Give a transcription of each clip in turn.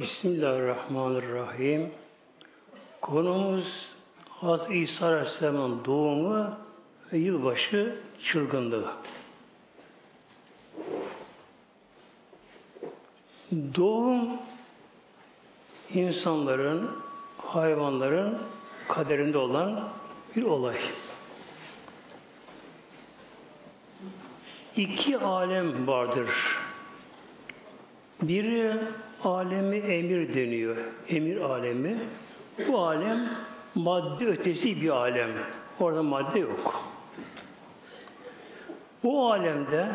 Bismillahirrahmanirrahim. Konumuz Haz İsa Aleyhisselam'ın doğumu ve yılbaşı çılgınlığı. Doğum insanların, hayvanların kaderinde olan bir olay. İki alem vardır. Biri alemi emir deniyor. Emir alemi. Bu alem madde ötesi bir alem. Orada madde yok. Bu alemde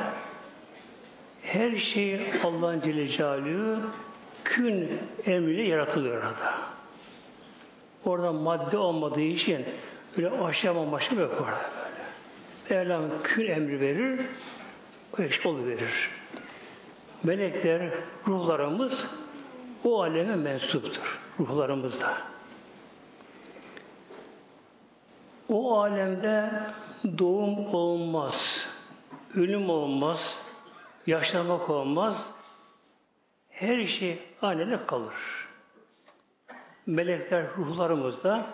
her şey Allah'ın Celle Celaluhu kün emriyle yaratılıyor orada. Orada madde olmadığı için böyle aşama başka yok orada böyle. Mevlam kün emri verir, o iş verir. Melekler, ruhlarımız o aleme mensuptur. Ruhlarımız da. O alemde doğum olmaz, ölüm olmaz, yaşlanmak olmaz, her şey aynı kalır. Melekler ruhlarımızda,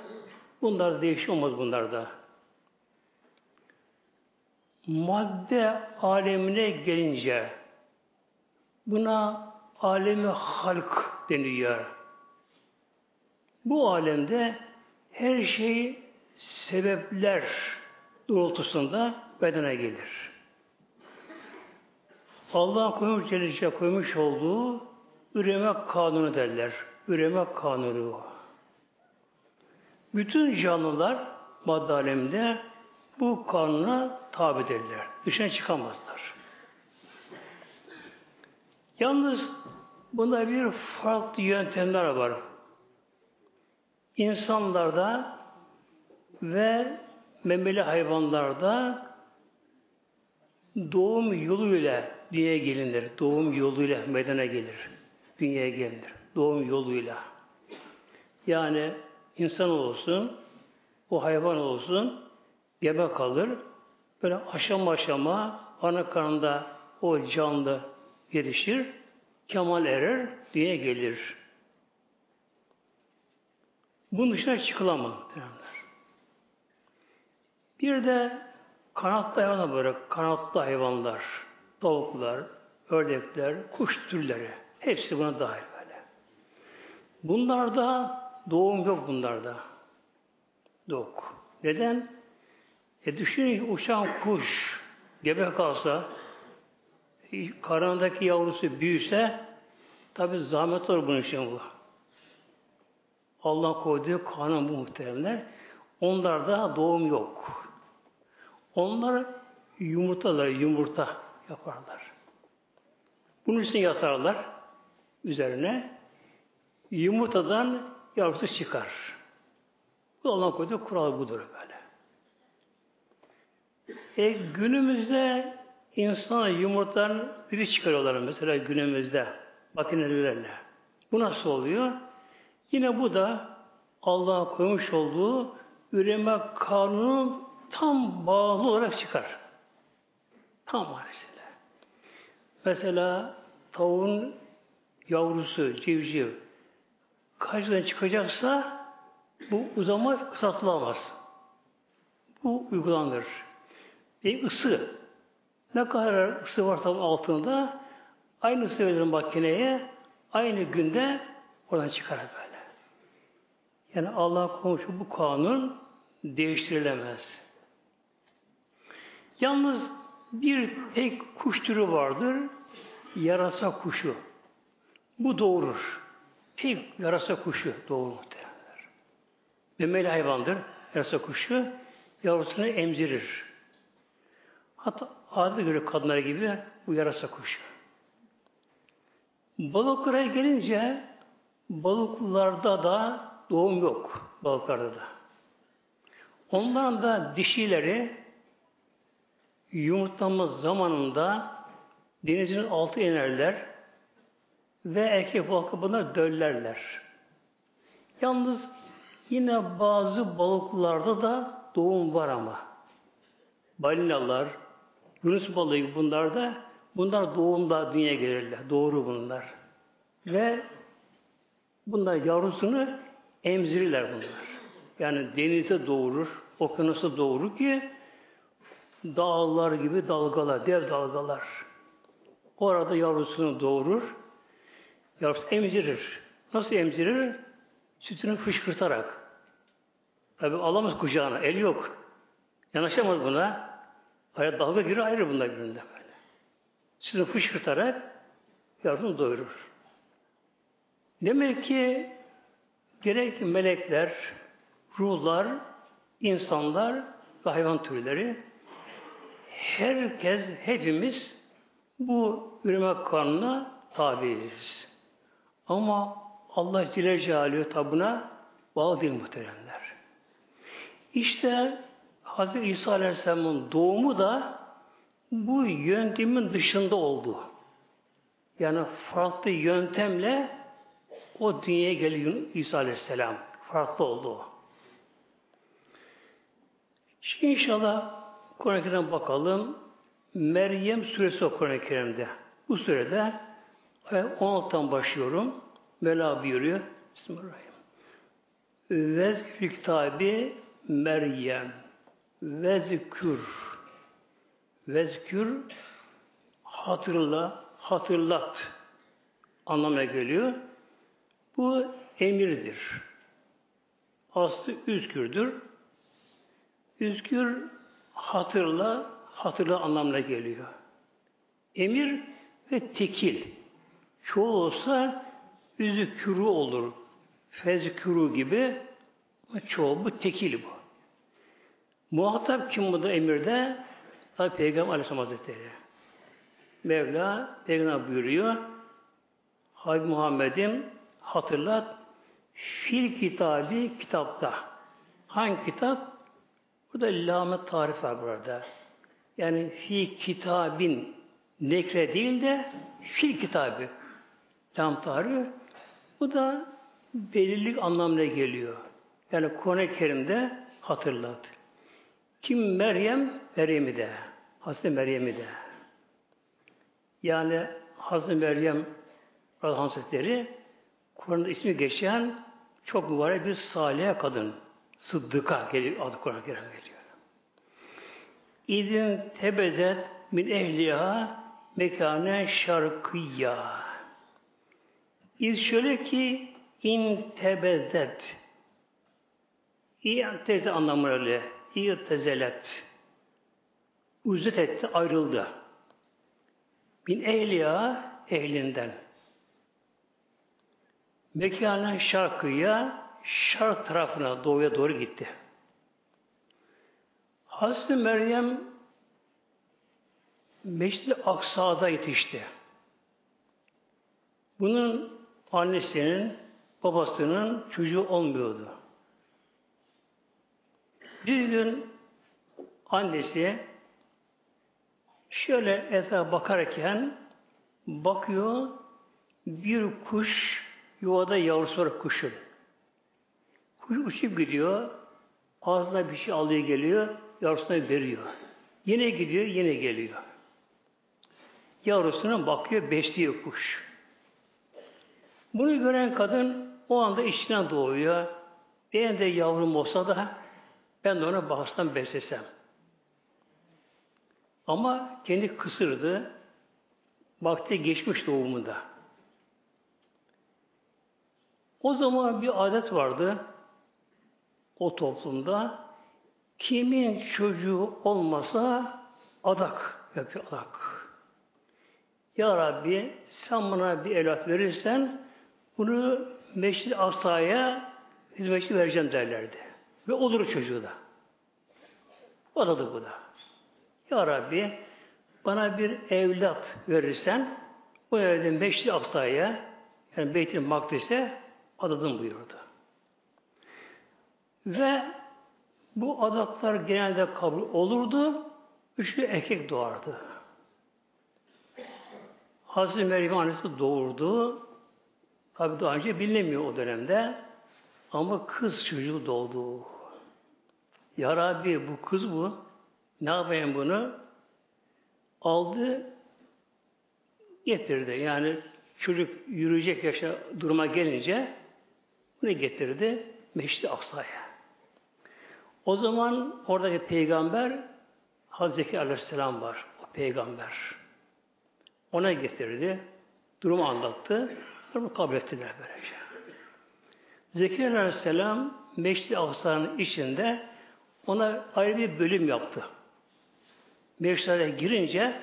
bunlar değişik olmaz bunlarda. Madde alemine gelince buna alemi halk deniyor. Bu alemde her şey sebepler doğrultusunda bedene gelir. Allah koymuş Celle koymuş olduğu üreme kanunu derler. Üreme kanunu. Bütün canlılar madde aleminde bu kanuna tabidirler. Dışına çıkamazlar. Yalnız bunda bir farklı yöntemler var. İnsanlarda ve memeli hayvanlarda doğum yoluyla dünyaya gelinir. Doğum yoluyla medene gelir. Dünyaya gelinir. Doğum yoluyla. Yani insan olsun, o hayvan olsun, gebe kalır. Böyle aşama aşama ana karnında o canlı yetişir, kemal erer, dünyaya gelir. Bunun dışına çıkılamaz. Bir de kanatlı hayvanlar böyle, kanatlı hayvanlar, tavuklar, ördekler, kuş türleri, hepsi buna dahil böyle. Bunlarda doğum yok bunlarda. Yok. Neden? E düşünün uçan kuş gebe kalsa karnındaki yavrusu büyüse tabi zahmet olur bunun için bu. Allah koyduğu kanun bu muhteremler. Onlarda doğum yok. Onlar yumurtalar, yumurta yaparlar. Bunun için yatarlar üzerine. Yumurtadan yavrusu çıkar. Bu Allah koyduğu kural budur böyle. E, günümüzde insan yumurtadan biri çıkarıyorlar mesela günümüzde makinelerle. Bu nasıl oluyor? Yine bu da Allah'a koymuş olduğu üreme kanunun tam bağlı olarak çıkar. Tam manasıyla. Mesela tavuğun yavrusu, civciv kaçtan çıkacaksa bu uzamaz, kısaltılamaz. Bu uygulanır. Bir ısı. Ne kadar ısı varsa altında aynı ısı verilir makineye aynı günde oradan çıkar böyle. Yani Allah komşu bu kanun değiştirilemez. Yalnız bir tek kuş türü vardır. Yarasa kuşu. Bu doğurur. Tek yarasa kuşu doğurur muhtemelenler. Memeli hayvandır. Yarasa kuşu yavrusunu emzirir. Hatta adete göre kadınlar gibi bu yarasa kuşu. Balıklara gelince balıklarda da doğum yok. Balıklarda da. Onların da dişileri yumurtlama zamanında denizin altı inerler ve erkek balık bunlar döllerler. Yalnız yine bazı balıklarda da doğum var ama. Balinalar, Yunus balığı gibi bunlar da bunlar doğumda dünyaya gelirler. Doğru bunlar. Ve Bunlar yavrusunu emzirirler bunlar. Yani denize doğurur, okyanusa doğurur ki dağlar gibi dalgalar, dev dalgalar. Orada yavrusunu doğurur. Yavrusu emzirir. Nasıl emzirir? Sütünü fışkırtarak. Tabi alamaz kucağına. El yok. Yanaşamaz buna. Hayat dalga girer ayrı bunlar birbirinden böyle. Sütünü fışkırtarak yavrusunu doyurur. Demek ki gerek melekler, ruhlar, insanlar ve hayvan türleri herkes, hepimiz bu üreme kanuna tabiiz. Ama Allah Celle Celaluhu tabuna bağlı değil muhteremler. İşte Hz. İsa Aleyhisselam'ın doğumu da bu yöntemin dışında oldu. Yani farklı yöntemle o dünyaya geliyor İsa Aleyhisselam. Farklı oldu. Şimdi inşallah Kur'an-ı Kerim'e bakalım. Meryem suresi o Kur'an-ı Kerim'de. Bu surede 16'dan başlıyorum. Mela buyuruyor. Bismillahirrahmanirrahim. Vezkür kitabı Meryem. Vezkür. Vezkür hatırla, hatırlat anlamına geliyor. Bu emirdir. Aslı üzkürdür. Üzkür hatırla, hatırla anlamına geliyor. Emir ve tekil. Çoğu olsa üzükürü olur. Fezkürü gibi çoğu bu tekil bu. Muhatap kim bu da emirde? Tabi Peygamber Aleyhisselam Hazretleri. Mevla Peygamber buyuruyor. Habib Muhammed'im hatırlat fil kitabı kitapta. Hangi kitap? Burada lamet tarif var burada. Yani fi kitabin nekre değil de fil kitabı. Lam tarifi. Bu da belirli anlamına geliyor. Yani Kur'an-ı Kerim'de hatırlat. Kim Meryem? Meryem'i de. Hazreti Meryem'i de. Yani Hazreti Meryem Hazretleri Kur'an'da ismi geçen çok mübarek bir salih kadın. Sıddıka adı Kur'an-ı geliyor. İdin tebezet min ehliha mekane şarkıya. İz şöyle ki in tebezet İ'teze anlamı öyle. İ'tezelet. Uzet etti, ayrıldı. Bin ehliya ehlinden. Mekanen şarkıya şark tarafına doğuya doğru gitti. Hazreti Meryem Meşri Aksa'da yetişti. Bunun annesinin, babasının çocuğu olmuyordu. Bir gün annesi şöyle etrafa bakarken bakıyor bir kuş yuvada yavrusu var kuşun. Kuş uçup gidiyor. Ağzına bir şey alıyor geliyor. Yavrusuna veriyor. Yine gidiyor, yine geliyor. Yavrusuna bakıyor, besliyor kuş. Bunu gören kadın o anda içinden doğuyor. Benim de yavrum olsa da ben de ona bağırsam beslesem. Ama kendi kısırdı. Vakti geçmiş doğumunda. O zaman bir adet vardı o toplumda. Kimin çocuğu olmasa adak yapıyor adak. Ya Rabbi sen bana bir evlat verirsen bunu Meşri Asa'ya hizmetçi vereceğim derlerdi. Ve olur çocuğu da. Adadı bu da. Ya Rabbi bana bir evlat verirsen bu evden Meşri Asa'ya yani Beyt-i Makdis'e adadım buyurdu. Ve bu adatlar genelde kabul olurdu. Üçlü erkek doğardı. Hazreti Meryem annesi doğurdu. Tabi daha önce bilinemiyor o dönemde. Ama kız çocuğu doğdu. Ya Rabbi bu kız bu. Ne yapayım bunu? Aldı getirdi. Yani çocuk yürüyecek yaşa duruma gelince Bunu getirdi Meşri Aksa'ya. O zaman oradaki peygamber Hazreti Aleyhisselam var. O peygamber. Ona getirdi. Durumu anlattı. Durumu kabul ettiler böylece. Zekeriya Aleyhisselam Meşri Aksa'nın içinde ona ayrı bir bölüm yaptı. Meşri'ye girince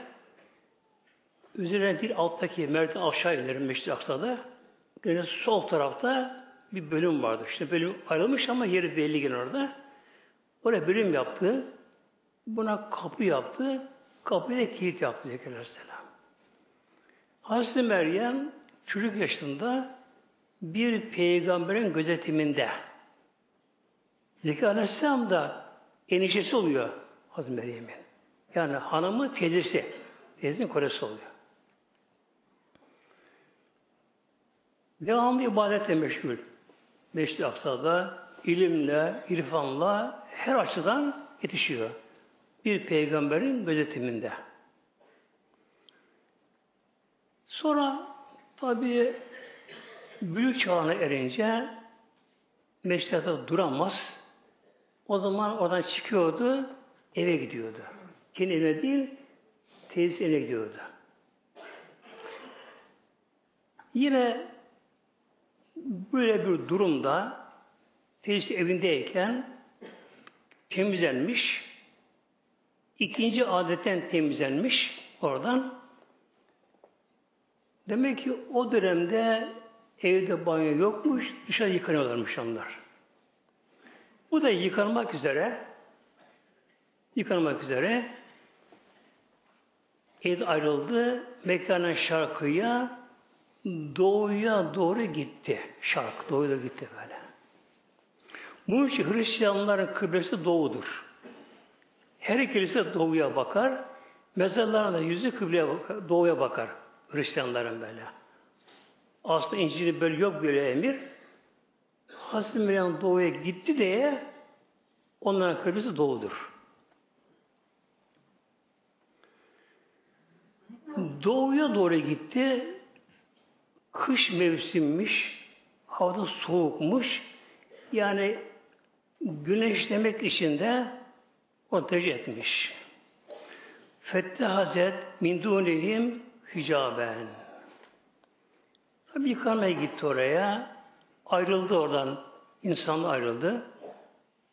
üzerine değil alttaki merdiven aşağı inerim Meşri Aksa'da. Yine sol tarafta bir bölüm vardı. İşte bölüm ayrılmış ama yeri belli gene orada. Oraya bölüm yaptı. Buna kapı yaptı. Kapıya da kilit yaptı Zekeriya Aleyhisselam. Hazreti Meryem çocuk yaşında bir peygamberin gözetiminde. Zekeriya Aleyhisselam da enişesi oluyor Hazreti Meryem'in. Yani hanımı teyzesi. Teyzesinin koresi oluyor. Devamlı ibadetle meşgul. Meşri Aksa'da ilimle, irfanla her açıdan yetişiyor. Bir peygamberin gözetiminde. Sonra tabi büyük çağına erince meşriyata duramaz. O zaman oradan çıkıyordu, eve gidiyordu. Kendi evine değil, teyzesi evine gidiyordu. Yine böyle bir durumda teyzesi evindeyken temizlenmiş, ikinci adetten temizlenmiş oradan. Demek ki o dönemde evde banyo yokmuş, dışarı yıkanıyorlarmış onlar. Bu da yıkanmak üzere yıkanmak üzere ev ayrıldı. Mekana şarkıya doğuya doğru gitti. Şark doğuya doğru gitti böyle. Bunun için Hristiyanların kıblesi doğudur. Her kilise doğuya bakar. Mezarlarına yüzü kıbleye bakar, doğuya bakar. Hristiyanların böyle. Aslında İncil'i böyle yok böyle emir. Hazreti Meryem doğuya gitti diye onların kıblesi doğudur. Doğuya doğru gitti. Kış mevsimmiş. Havada soğukmuş. Yani güneşlemek için de o tercih etmiş. Fettah Hazret min dunihim hicaben. Tabi yıkanmaya gitti oraya. Ayrıldı oradan. İnsanla ayrıldı.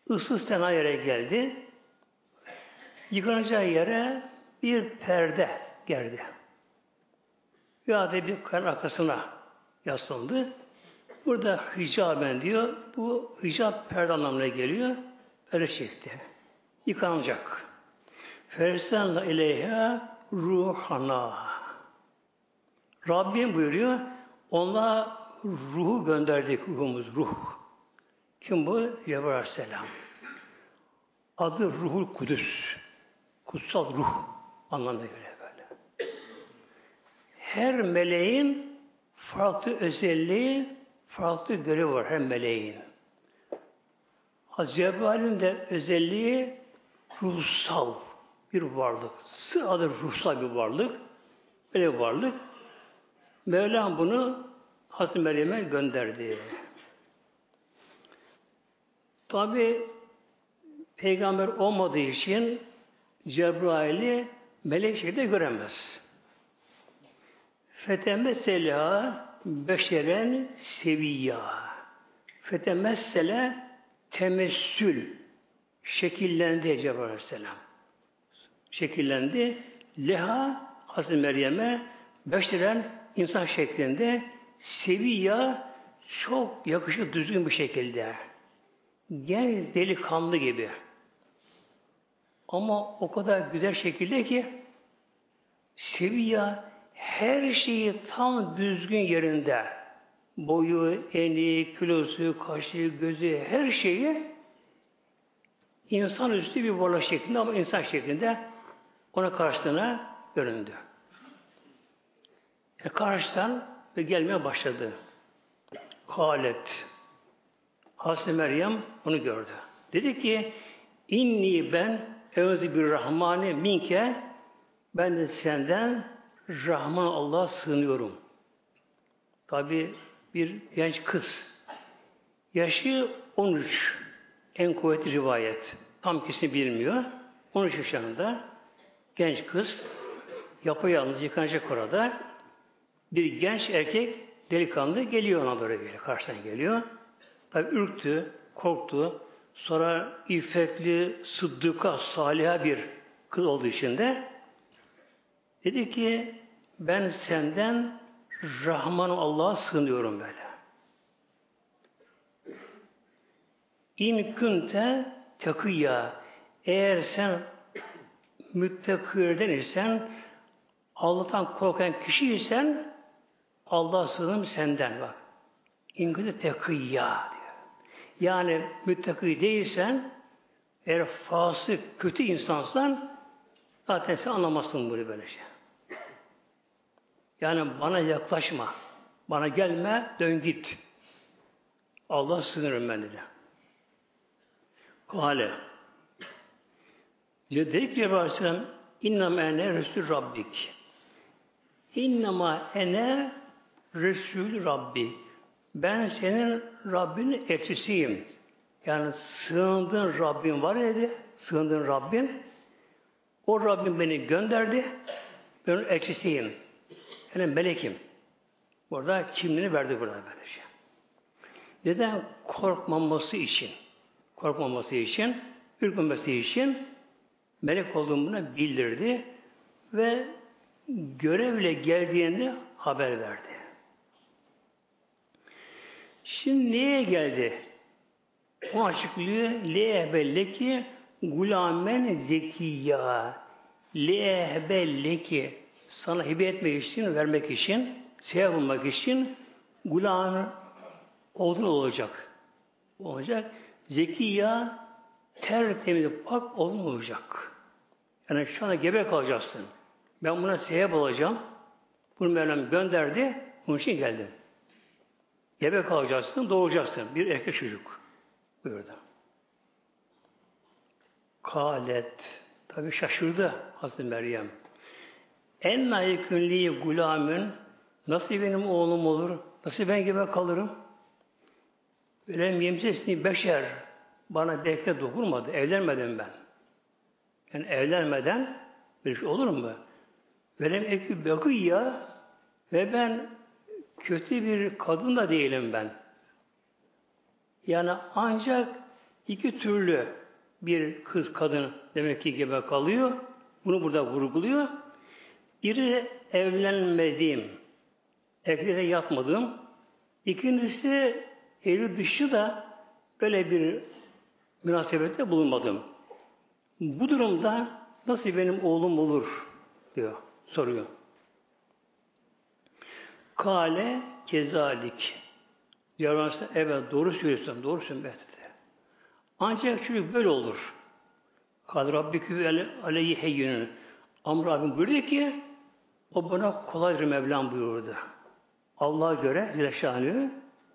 Issız tena yere geldi. Yıkanacağı yere bir perde geldi. Ya da bir kayanın arkasına yaslandı. Burada hicaben diyor. Bu hicab perde anlamına geliyor. Öyle çekti. Yıkanacak. Fersenla ileyha ruhana. Rabbim buyuruyor. Ona ruhu gönderdik ruhumuz ruh. Kim bu? Cebrail Aleyhisselam. Adı Ruhul Kudüs. Kutsal ruh anlamına göre böyle. Her meleğin farklı özelliği, farklı görevi var her meleğin. Hazreti Cebrail'in de özelliği ruhsal bir varlık. Sırada ruhsal bir varlık. Böyle bir varlık. Mevlam bunu Hazreti Meryem'e gönderdi. Tabi peygamber olmadığı için Cebrail'i melek şekilde göremez. Fetemessela beşeren seviyya. Fetemessele temessül şekillendi Cebrail Aleyhisselam. Şekillendi. Leha Hazreti Meryem'e beşeren insan şeklinde seviyya çok yakışık düzgün bir şekilde. Genç delikanlı gibi. Ama o kadar güzel şekilde ki seviyya her şeyi tam düzgün yerinde. Boyu, eni, kilosu, kaşı, gözü, her şeyi insan üstü bir varlık şeklinde ama insan şeklinde ona karşısına göründü. E karşıdan ve gelmeye başladı. Halet. Hazreti Meryem onu gördü. Dedi ki inni ben evzi bir rahmani minke ben de senden Rahman Allah'a sığınıyorum. Tabi bir genç kız Yaşı 13. En kuvvetli rivayet. Tam kesin bilmiyor. 13 yaşında genç kız yapayalnız yıkanacak orada. Bir genç erkek delikanlı geliyor ona doğru geliyor. Karşısına geliyor. Tabi ürktü, korktu. Sonra iffetli, sıddıka, saliha bir kız olduğu için de dedi ki ben senden Rahman Allah'a sığınıyorum böyle. İn künte takıyya eğer sen müttakirden isen Allah'tan korkan kişiysen Allah sığınım senden bak. İn künte takıyya diyor. Yani müttaki değilsen eğer fasık, kötü insansan zaten sen anlamazsın bunu böyle şey. Yani bana yaklaşma. Bana gelme, dön git. Allah sınırım ben dedi. Kale. Diyor dedi ki Aleyhisselam İnnama ene Resul Rabbik. İnnama ene Resul Rabbi. Ben senin Rabbinin elçisiyim. Yani sığındığın Rabbin var dedi. Sığındığın Rabbin. O Rabbim beni gönderdi. Ben onun elçisiyim. Yani melekim. Burada kimliğini verdi burada böylece. Neden? Korkmaması için. Korkmaması için, ürkmemesi için melek olduğunu bildirdi ve görevle geldiğinde haber verdi. Şimdi neye geldi? O açıklıyor. Le'ebelleki gulamen zekiyya. Le'ebelleki sana hibe etmek için, vermek için, sevap bulmak için gulan olduğunu olacak. Olacak. Zekiyya tertemiz, pak olmayacak. Yani şu anda gebe kalacaksın. Ben buna sebep olacağım. Bunu Mevlam gönderdi. Bunun için geldim. Gebe kalacaksın, doğacaksın. Bir erkek çocuk. Buyurdu. Kalet. Tabi şaşırdı Hazreti Meryem. En layıkünliği gulamün nasıl benim oğlum olur? Nasıl ben gibi kalırım? Ölen yemsesini beşer bana bekle dokunmadı. Evlenmedim ben. Yani evlenmeden bir şey olur mu? Velem ekü ya ve ben kötü bir kadın da değilim ben. Yani ancak iki türlü bir kız kadın demek ki gebe kalıyor. Bunu burada vurguluyor. Biri evlenmediğim, erkekle yatmadığım. İkincisi evli dışı da böyle bir münasebette bulunmadım. Bu durumda nasıl benim oğlum olur diyor, soruyor. Kale kezalik. Diyor evet doğru söylüyorsun, doğru söylüyorsun. Ancak çocuk böyle olur. Kad Rabbikü aleyhi heyyünün. Amr abim buyurdu ki o bana kolaydır Mevlam buyurdu. Allah'a göre Leşanı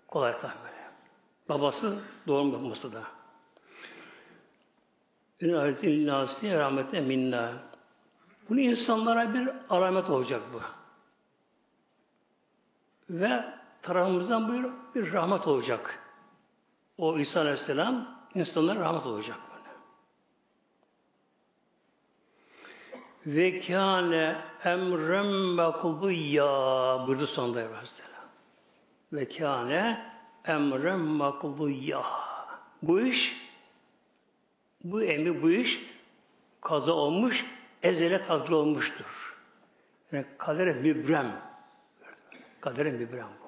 kolay tahmin. Babası doğum yapması da. Ün arzin nasi rahmete minna. Bunu insanlara bir alamet olacak bu. Ve tarafımızdan bir, bir rahmet olacak. O İsa Aleyhisselam insanlara rahmet olacak. Ve kâne emrem makbuyya buyurdu sonunda Aleyhisselam. Ve kâne emrem makbuyya. Bu iş bu emri bu iş kaza olmuş, ezele takdir olmuştur. Yani kadere mübrem. Kadere mübrem bu.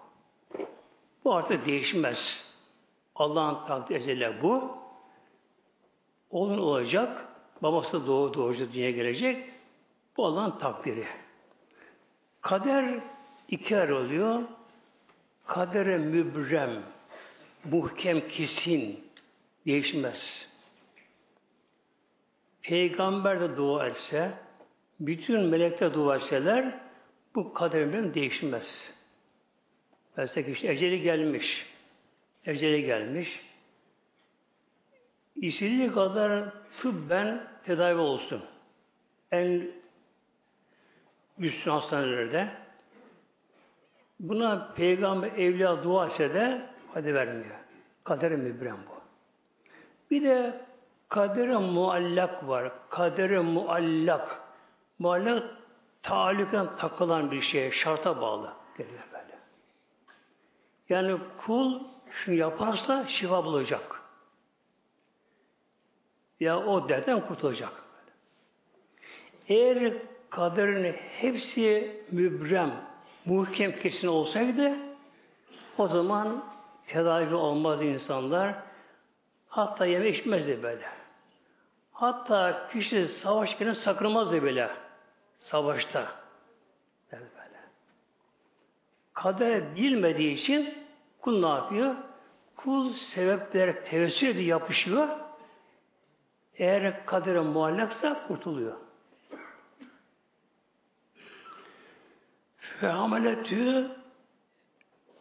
Bu artık değişmez. Allah'ın takdir ezele bu. Onun olacak, babası doğu doğucu dünyaya gelecek. Bu Allah'ın takdiri. Kader iki yer oluyor. Kadere mübrem, muhkem kesin, değişmez. Peygamber de dua etse, bütün melekler dua etseler, bu kaderimden değişmez. Mesela işte eceli gelmiş, eceli gelmiş, istediği kadar tıbben tedavi olsun. En üstün hastanelerde buna peygamber evliya dua etse de hadi vermiyor. Kader mübrem bu. Bir de kadere muallak var. Kadere muallak. Muallak taallüken takılan bir şey, şarta bağlı. Geliyor. Yani kul şunu yaparsa şifa bulacak. Ya o derden kurtulacak. Eğer kaderin hepsi mübrem, muhkem kesin olsaydı o zaman tedavi olmaz insanlar. Hatta yeme içmezdi böyle. Hatta kişi savaşken sakınmazdı bile. Savaşta. Böyle. Kader bilmediği için kul ne yapıyor? Kul sebepler tevessül ediyor, yapışıyor. Eğer kadere muallaksa kurtuluyor. Ve hameletü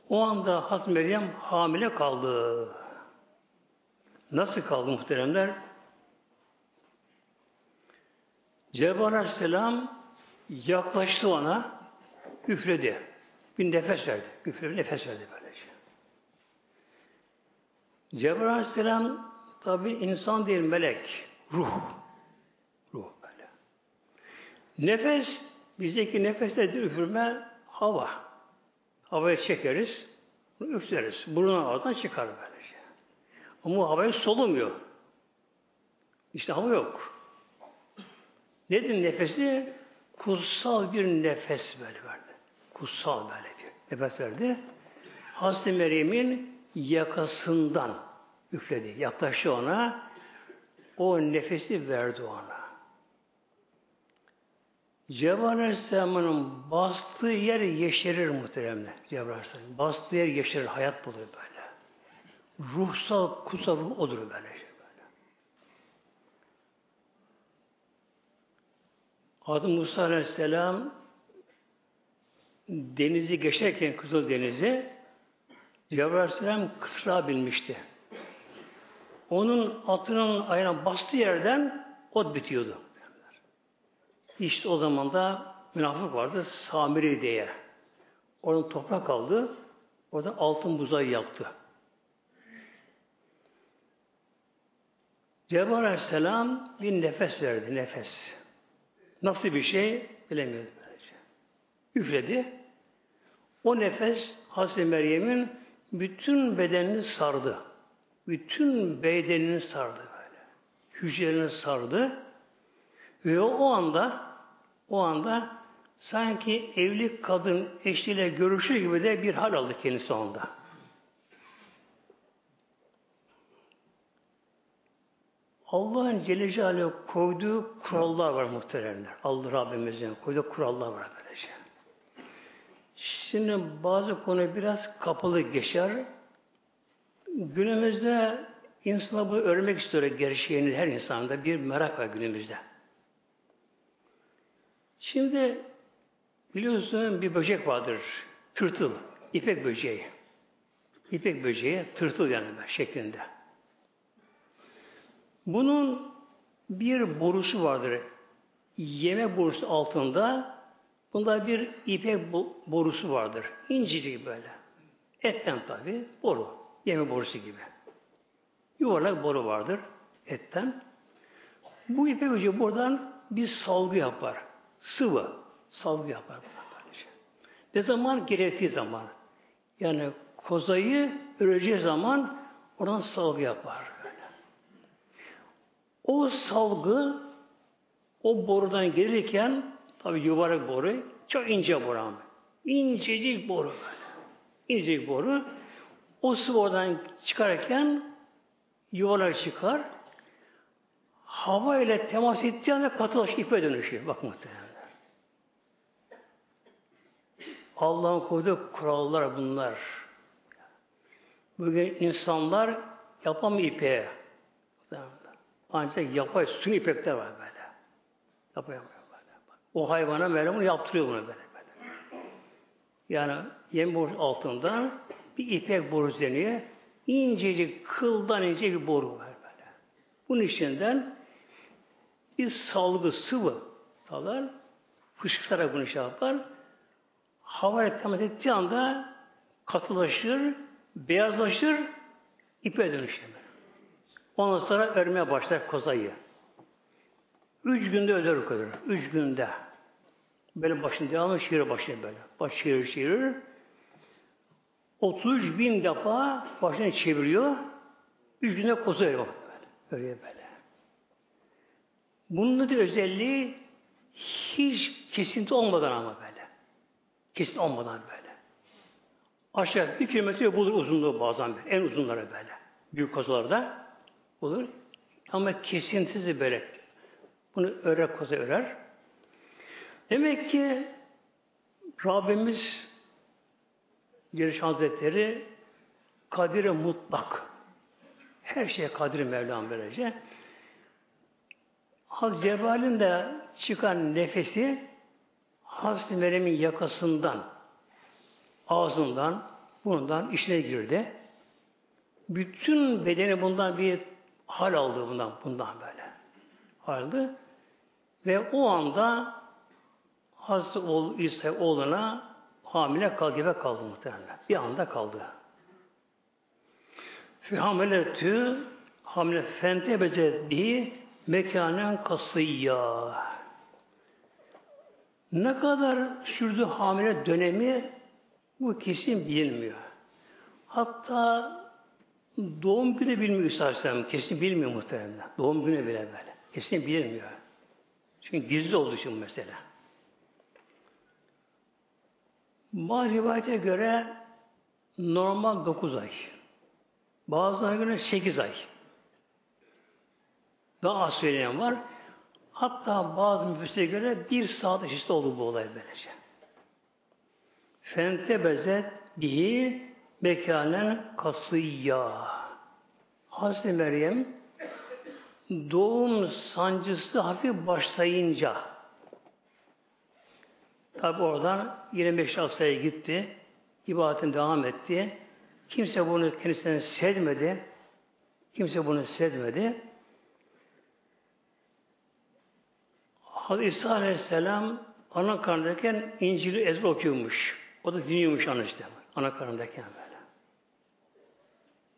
o anda Hazreti Meryem hamile kaldı. Nasıl kaldı muhteremler? Cebrail Aleyhisselam yaklaştı ona, üfledi. Bir nefes verdi. Üfledi, nefes verdi böylece. Cebrail Aleyhisselam tabi insan değil melek. Ruh. Ruh böyle. Nefes, bizdeki nefesle üfürme hava. Havayı çekeriz, üfleriz. Burnun ağzından çıkar böylece. Ama havayı solumuyor. İşte hava yok. Nedir nefesi? Kutsal bir nefes böyle verdi. Kutsal böyle bir nefes verdi. Hazreti Meryem'in yakasından üfledi. Yaklaştı ona. O nefesi verdi ona. Cebrail Aleyhisselam'ın bastığı yer yeşerir muhteremler. Cebrail Aleyhisselam. Bastığı yer yeşerir. Hayat bulur böyle. Ruhsal, kutsal ruh odur böyle. böyle. Adı Musa Aleyhisselam denizi geçerken Kızıl Denizi Cebrail Aleyhisselam kısra binmişti. Onun atının ayağına bastığı yerden ot bitiyordu. İşte o zaman da münafık vardı Samiri diye. Onun toprak aldı. Orada altın buzayı yaptı. Cebrail Aleyhisselam bir nefes verdi. Nefes. Nasıl bir şey bilemiyordu. Üfledi. O nefes Hazreti Meryem'in bütün bedenini sardı. Bütün bedenini sardı böyle. Hücrelerini sardı. Ve o anda o anda sanki evli kadın eşiyle görüşür gibi de bir hal aldı kendisi onda. Allah'ın Celle Celaluhu koyduğu kurallar var muhteremler. Allah Rabbimizin koyduğu kurallar var böylece. Şimdi bazı konu biraz kapalı geçer. Günümüzde insanlar bunu öğrenmek istiyor gerçeğini her insanda bir merak var günümüzde. Şimdi biliyorsun bir böcek vardır. Tırtıl. İpek böceği. İpek böceği tırtıl yani şeklinde. Bunun bir borusu vardır. Yeme borusu altında bunda bir ipek borusu vardır. İncecik böyle. Etten tabi boru. Yeme borusu gibi. Yuvarlak boru vardır etten. Bu ipek böceği buradan bir salgı yapar sıvı salgı yapar. Ne zaman? Gerektiği zaman. Yani kozayı öreceği zaman oradan salgı yapar. O salgı o borudan gelirken tabi yuvarlak boru çok ince boru ama. İncecik boru böyle. İncecik boru. O sıvı oradan çıkarken yuvarlak çıkar. Hava ile temas ettiği anda katılaşıp ipe dönüşüyor. Bak muhtemelen. Allah'ın koyduğu kurallar bunlar. Bugün insanlar yapamıyor ipeğe. Ancak yapay suni ipekler var böyle. Böyle. O hayvana böyle bunu yaptırıyor bunu böyle. böyle. Yani yem boru altında bir ipek boru deniyor. İncecik, kıldan ince bir boru var böyle. Bunun içinden bir salgı sıvı salar, fışkırarak bunu şey yapar hava temas ettiği anda katılaşır, beyazlaşır, İpe dönüşüyor. Ondan sonra örmeye başlar kozayı. Üç günde öder o kadar. Üç günde. Böyle başını devamlı şiir başlıyor böyle. Baş şiir şiir. 33 bin defa başını çeviriyor. Üç günde koza örüyor. Böyle. Örüyor böyle. Bunun da özelliği hiç kesinti olmadan ama böyle. Kesinti olmadan böyle. Aşağı bir kilometre bulur uzunluğu bazen böyle. En uzunları böyle. Büyük kozalarda bulur. Ama kesintisiz böyle. Bunu örer koza örer. Demek ki Rabbimiz Giriş Hazretleri kadiri mutlak. Her şeye kadiri Mevlam böylece. Haz Cebrail'in de çıkan nefesi Hazreti Meryem'in yakasından, ağzından, bundan işine girdi. Bütün bedeni bundan bir hal aldı bundan, bundan böyle. Haldı. Ve o anda Hazreti oğlu İsa oğluna hamile kal gibi kaldı muhtemelen. Bir anda kaldı. Fi hamiletü hamile fente bezeddiği mekanen kasıyya. Ne kadar sürdü hamile dönemi bu kesin bilinmiyor. Hatta doğum günü bilmiyor İsa Kesin bilmiyor muhtemelen. Doğum günü bile böyle. Kesin bilinmiyor. Çünkü gizli olduğu için mesela. Bazı göre normal 9 ay. Bazılarına göre 8 ay. Daha az söyleyen var. Hatta bazı müfessire göre bir saat işte oldu bu olay böylece. Fente bezet bihi mekanen kasıyya. Hazreti Meryem doğum sancısı hafif başlayınca tabi oradan 25 haftaya gitti. ibadetine devam etti. Kimse bunu kendisinden sevmedi. Kimse bunu sevmedi. Hazreti İsa Aleyhisselam ana karnındayken İncil'i ezber okuyormuş. O da dinliyormuş ana işte. Ana karnındayken böyle.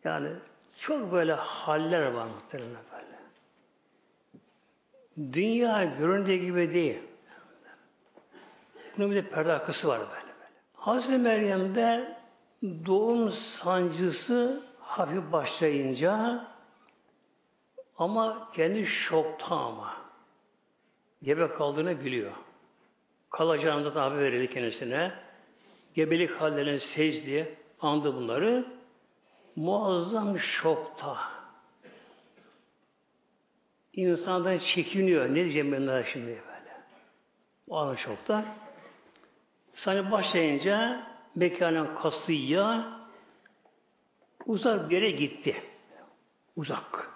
Yani çok böyle haller var muhtemelen böyle. Dünya göründüğü gibi değil. Bunun bir de perde arkası var böyle böyle. Hazreti Meryem'de doğum sancısı hafif başlayınca ama kendi şokta ama gebe kaldığını biliyor. Kalacağını da haber verildi kendisine. Gebelik hallerini sezdi, andı bunları. Muazzam şokta. İnsandan çekiniyor. Ne diyeceğim ben daha şimdi böyle. O an şokta. Sana başlayınca mekanen kasıya uzak bir yere gitti. Uzak.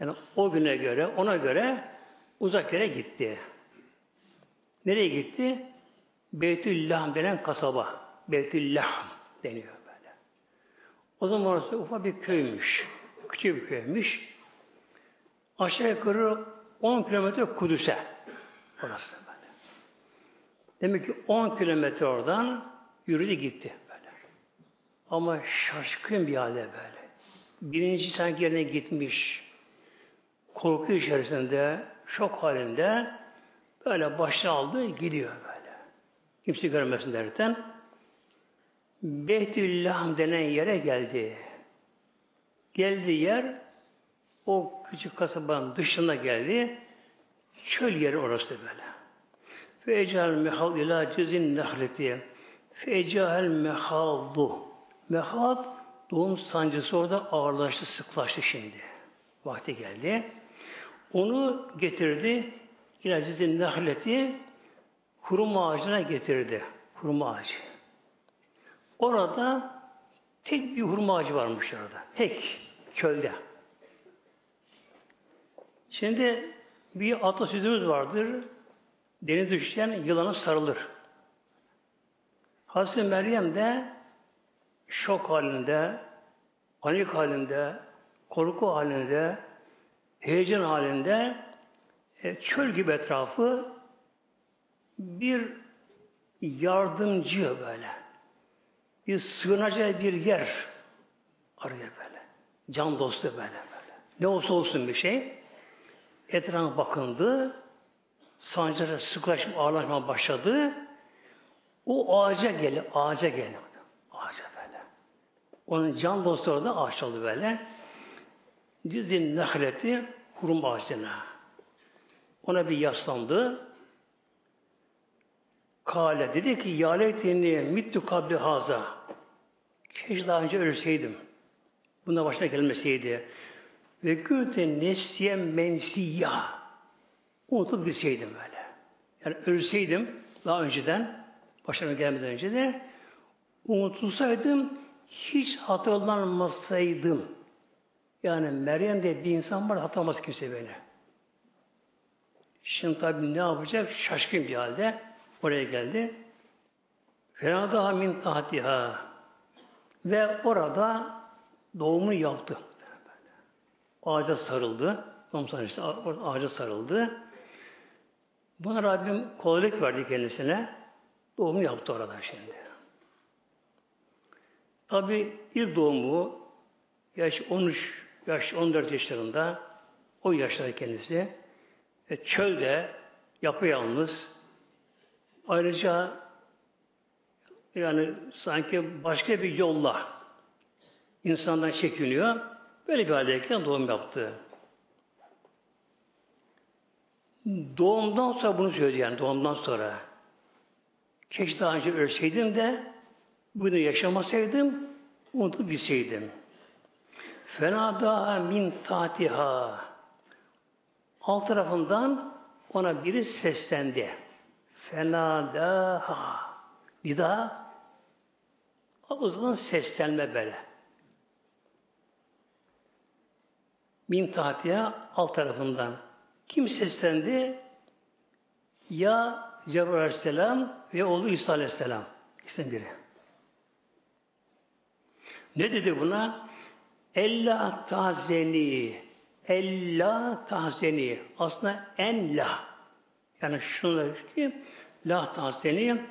Yani o güne göre, ona göre uzak yere gitti. Nereye gitti? Beytüllahm denen kasaba. Beytüllahm deniyor böyle. O zaman orası ufak bir köymüş. Küçük bir köymüş. Aşağı yukarı 10 kilometre Kudüs'e. Orası. Demek ki 10 kilometre oradan yürüdü gitti böyle. Ama şaşkın bir halde böyle. Birinci sanki yerine gitmiş. Korku içerisinde, şok halinde böyle başını aldı, gidiyor böyle. Kimse görmesin derken Behtüllahım denen yere geldi. Geldiği yer o küçük kasabanın dışına geldi. Çöl yeri orası böyle. Fecel mehal ila cizin nehleti. Fecel mehaldu. Mehal doğum sancısı orada ağırlaştı, sıklaştı şimdi. Vakti geldi. Onu getirdi. İla cizin nehleti hurma ağacına getirdi. Hurma ağacı. Orada tek bir hurma ağacı varmış orada. Tek. Çölde. Şimdi bir atasözümüz vardır. Deniz düşen yılana sarılır. Hazreti Meryem de şok halinde, panik halinde, korku halinde, heyecan halinde e, çöl gibi etrafı bir yardımcı böyle bir sığınacağı bir yer arıyor böyle. Can dostu böyle böyle. Ne olsa olsun bir şey. Etrafa bakındı. Sancılara sıklaşıp ağırlaşma başladı. O ağaca geldi. Ağaca geldi. Ağaca böyle. Onun can dostları da ağaç oldu böyle. Dizin nehleti kurum ağacına. Ona bir yaslandı. Kale dedi ki ya leyteni mittu kabli haza. Keşke daha önce ölseydim. Buna başına gelmeseydi. Ve günte nesye mensiyya. Unutup gitseydim böyle. Yani ölseydim daha önceden, başıma gelmeden önce de unutulsaydım, hiç hatırlanmasaydım. Yani Meryem de bir insan var, hatırlamaz kimse beni. Şimdi tabi ne yapacak? Şaşkın bir halde oraya geldi. Fenada min tahtiha ve orada doğumu yaptı. Ağaca sarıldı. Ağaca sarıldı. Buna Rabbim kolaylık verdi kendisine. Doğumu yaptı orada şimdi. Tabi ilk doğumu yaş 13, yaş 14 yaşlarında o yaşlarda kendisi e, çölde yapayalnız ayrıca yani sanki başka bir yolla insandan çekiniyor. Böyle bir haldeyken doğum yaptı. Doğumdan sonra bunu söyledi yani doğumdan sonra. Keşke daha önce ölseydim de bunu yaşamasaydım unutup bilseydim. Fena daha min tatiha alt tarafından ona biri seslendi. Fena daha nida o zaman seslenme böyle. Min tahtiha alt tarafından. Kim seslendi? Ya Cebrail Aleyhisselam ve oğlu İsa Aleyhisselam. İkisinden biri. Ne dedi buna? Ella tahzeni. Ella tahzeni. Aslında en la. Yani şunu ki la tahzeni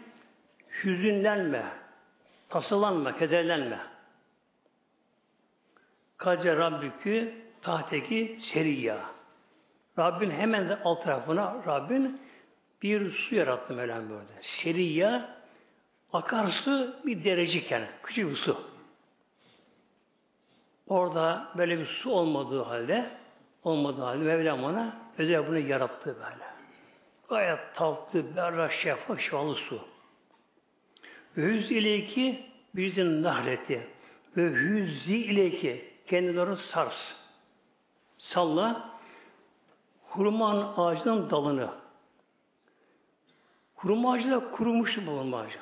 hüzünlenme, tasılanma, kederlenme. Kace Rabbükü tahteki seriyya. Rabbin hemen de alt tarafına Rabbin bir su yarattı Mevlam böyle. Seriyya akarsu bir derecik yani. Küçük bir su. Orada böyle bir su olmadığı halde olmadığı halde Mevlam ona özel bunu yarattı böyle. Gayet tatlı, berrak, şeffaf, şifalı su. Hüz ileki bizim nahleti. Ve hüzzi ileki kendileri sars. Salla hurman ağacının dalını. Hurma ağacı da kurumuş bu hurma ağacı.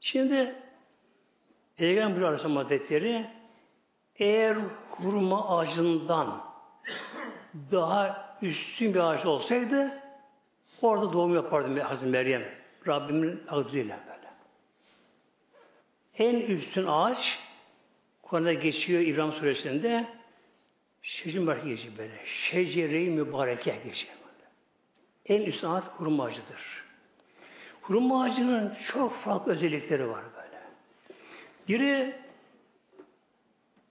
Şimdi Peygamber Aleyhisselam Hazretleri eğer hurma ağacından daha üstün bir ağaç olsaydı orada doğum yapardı Hazreti Meryem. Rabbimin takdiriyle böyle. En üstün ağaç Kur'an'da geçiyor İbrahim suresinde Şecin mübarek geçiyor böyle. Şecere-i mübareke geçiyor. En üst ağaç hurma ağacıdır. Hurma ağacının çok farklı özellikleri var böyle. Biri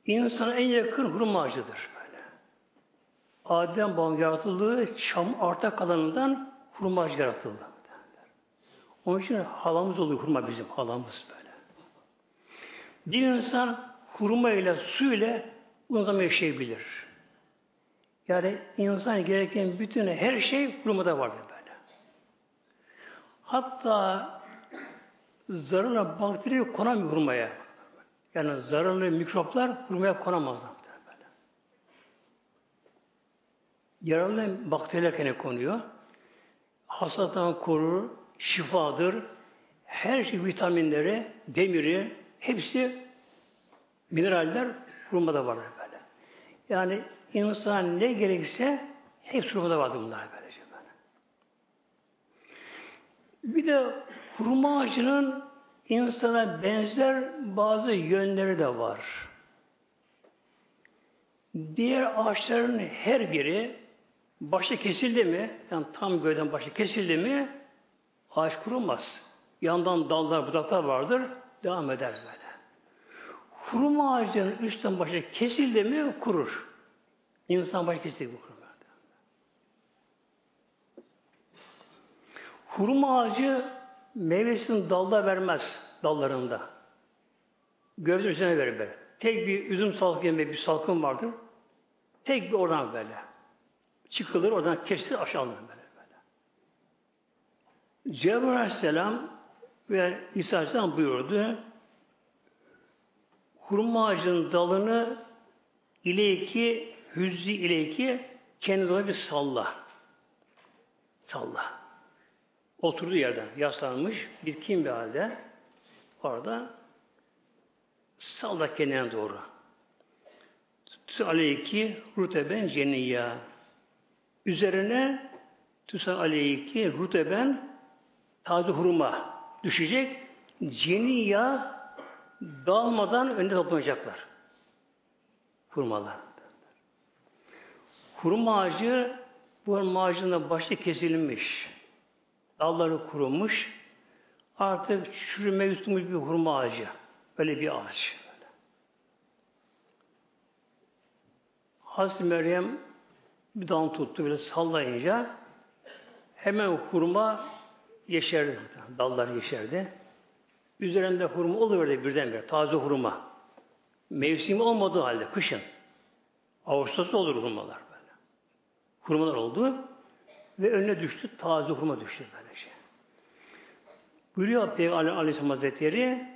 insana en yakın hurma ağacıdır böyle. Adem babam yaratıldığı çam arta kalanından hurma ağacı yaratıldı. Onun için halamız oluyor hurma bizim halamız böyle. Bir insan hurma ile su ile uzun yaşayabilir. Yani insan gereken bütün her şey hurmada vardır böyle. Hatta zararlı bakteri konamıyor hurmaya. Yani zararlı mikroplar hurmaya konamazlar. Böyle. Yararlı bakteriler kene konuyor. Hastalıktan korur, şifadır. Her şey vitaminleri, demiri, hepsi mineraller hurmada vardır. Yani insan ne gerekse hepsi ruhunda vardı bunlar böylece böyle. Bir de hurma ağacının insana benzer bazı yönleri de var. Diğer ağaçların her biri başı kesildi mi, yani tam gövden başı kesildi mi ağaç kurumaz. Yandan dallar, budaklar vardır, devam eder böyle. Hurma ağacının üstten başa kesildi mi kurur. İnsan başı kesildi mi kurur. Hurma ağacı meyvesini dalda vermez, dallarında. Gövde üzerine verir böyle. Tek bir üzüm salkım gibi bir salkım vardır. Tek bir oradan böyle. Çıkılır, oradan kesilir, aşağı alınır böyle. böyle. Cebrail Aleyhisselam ve İsa Aleyhisselam buyurdu. Hurma ağacının dalını ileyki, hüzzi ileyki kendi bir salla. Salla. Oturduğu yerden yaslanmış, bitkin bir halde orada salla kendine doğru. Tüsü aleyki ruteben ceniyya. Üzerine tüsü aleyki ruteben taze hurma düşecek. Ceniyya dağılmadan önde toplanacaklar. Hurmalar. Hurma ağacı bu hurma ağacının başı kesilmiş. Dalları kurumuş. Artık çürüme üstümüz bir hurma ağacı. Öyle bir ağaç. Hazreti Meryem bir dal tuttu böyle sallayınca hemen hurma yeşerdi. Dallar yeşerdi. Üzerinde hurma oluverdi birdenbire. Taze hurma. Mevsimi olmadığı halde kışın. Ağustos olur hurmalar böyle. Hurmalar oldu ve önüne düştü. Taze hurma düştü böyle şey. Buyuruyor Peygamber Aleyhisselam Hazretleri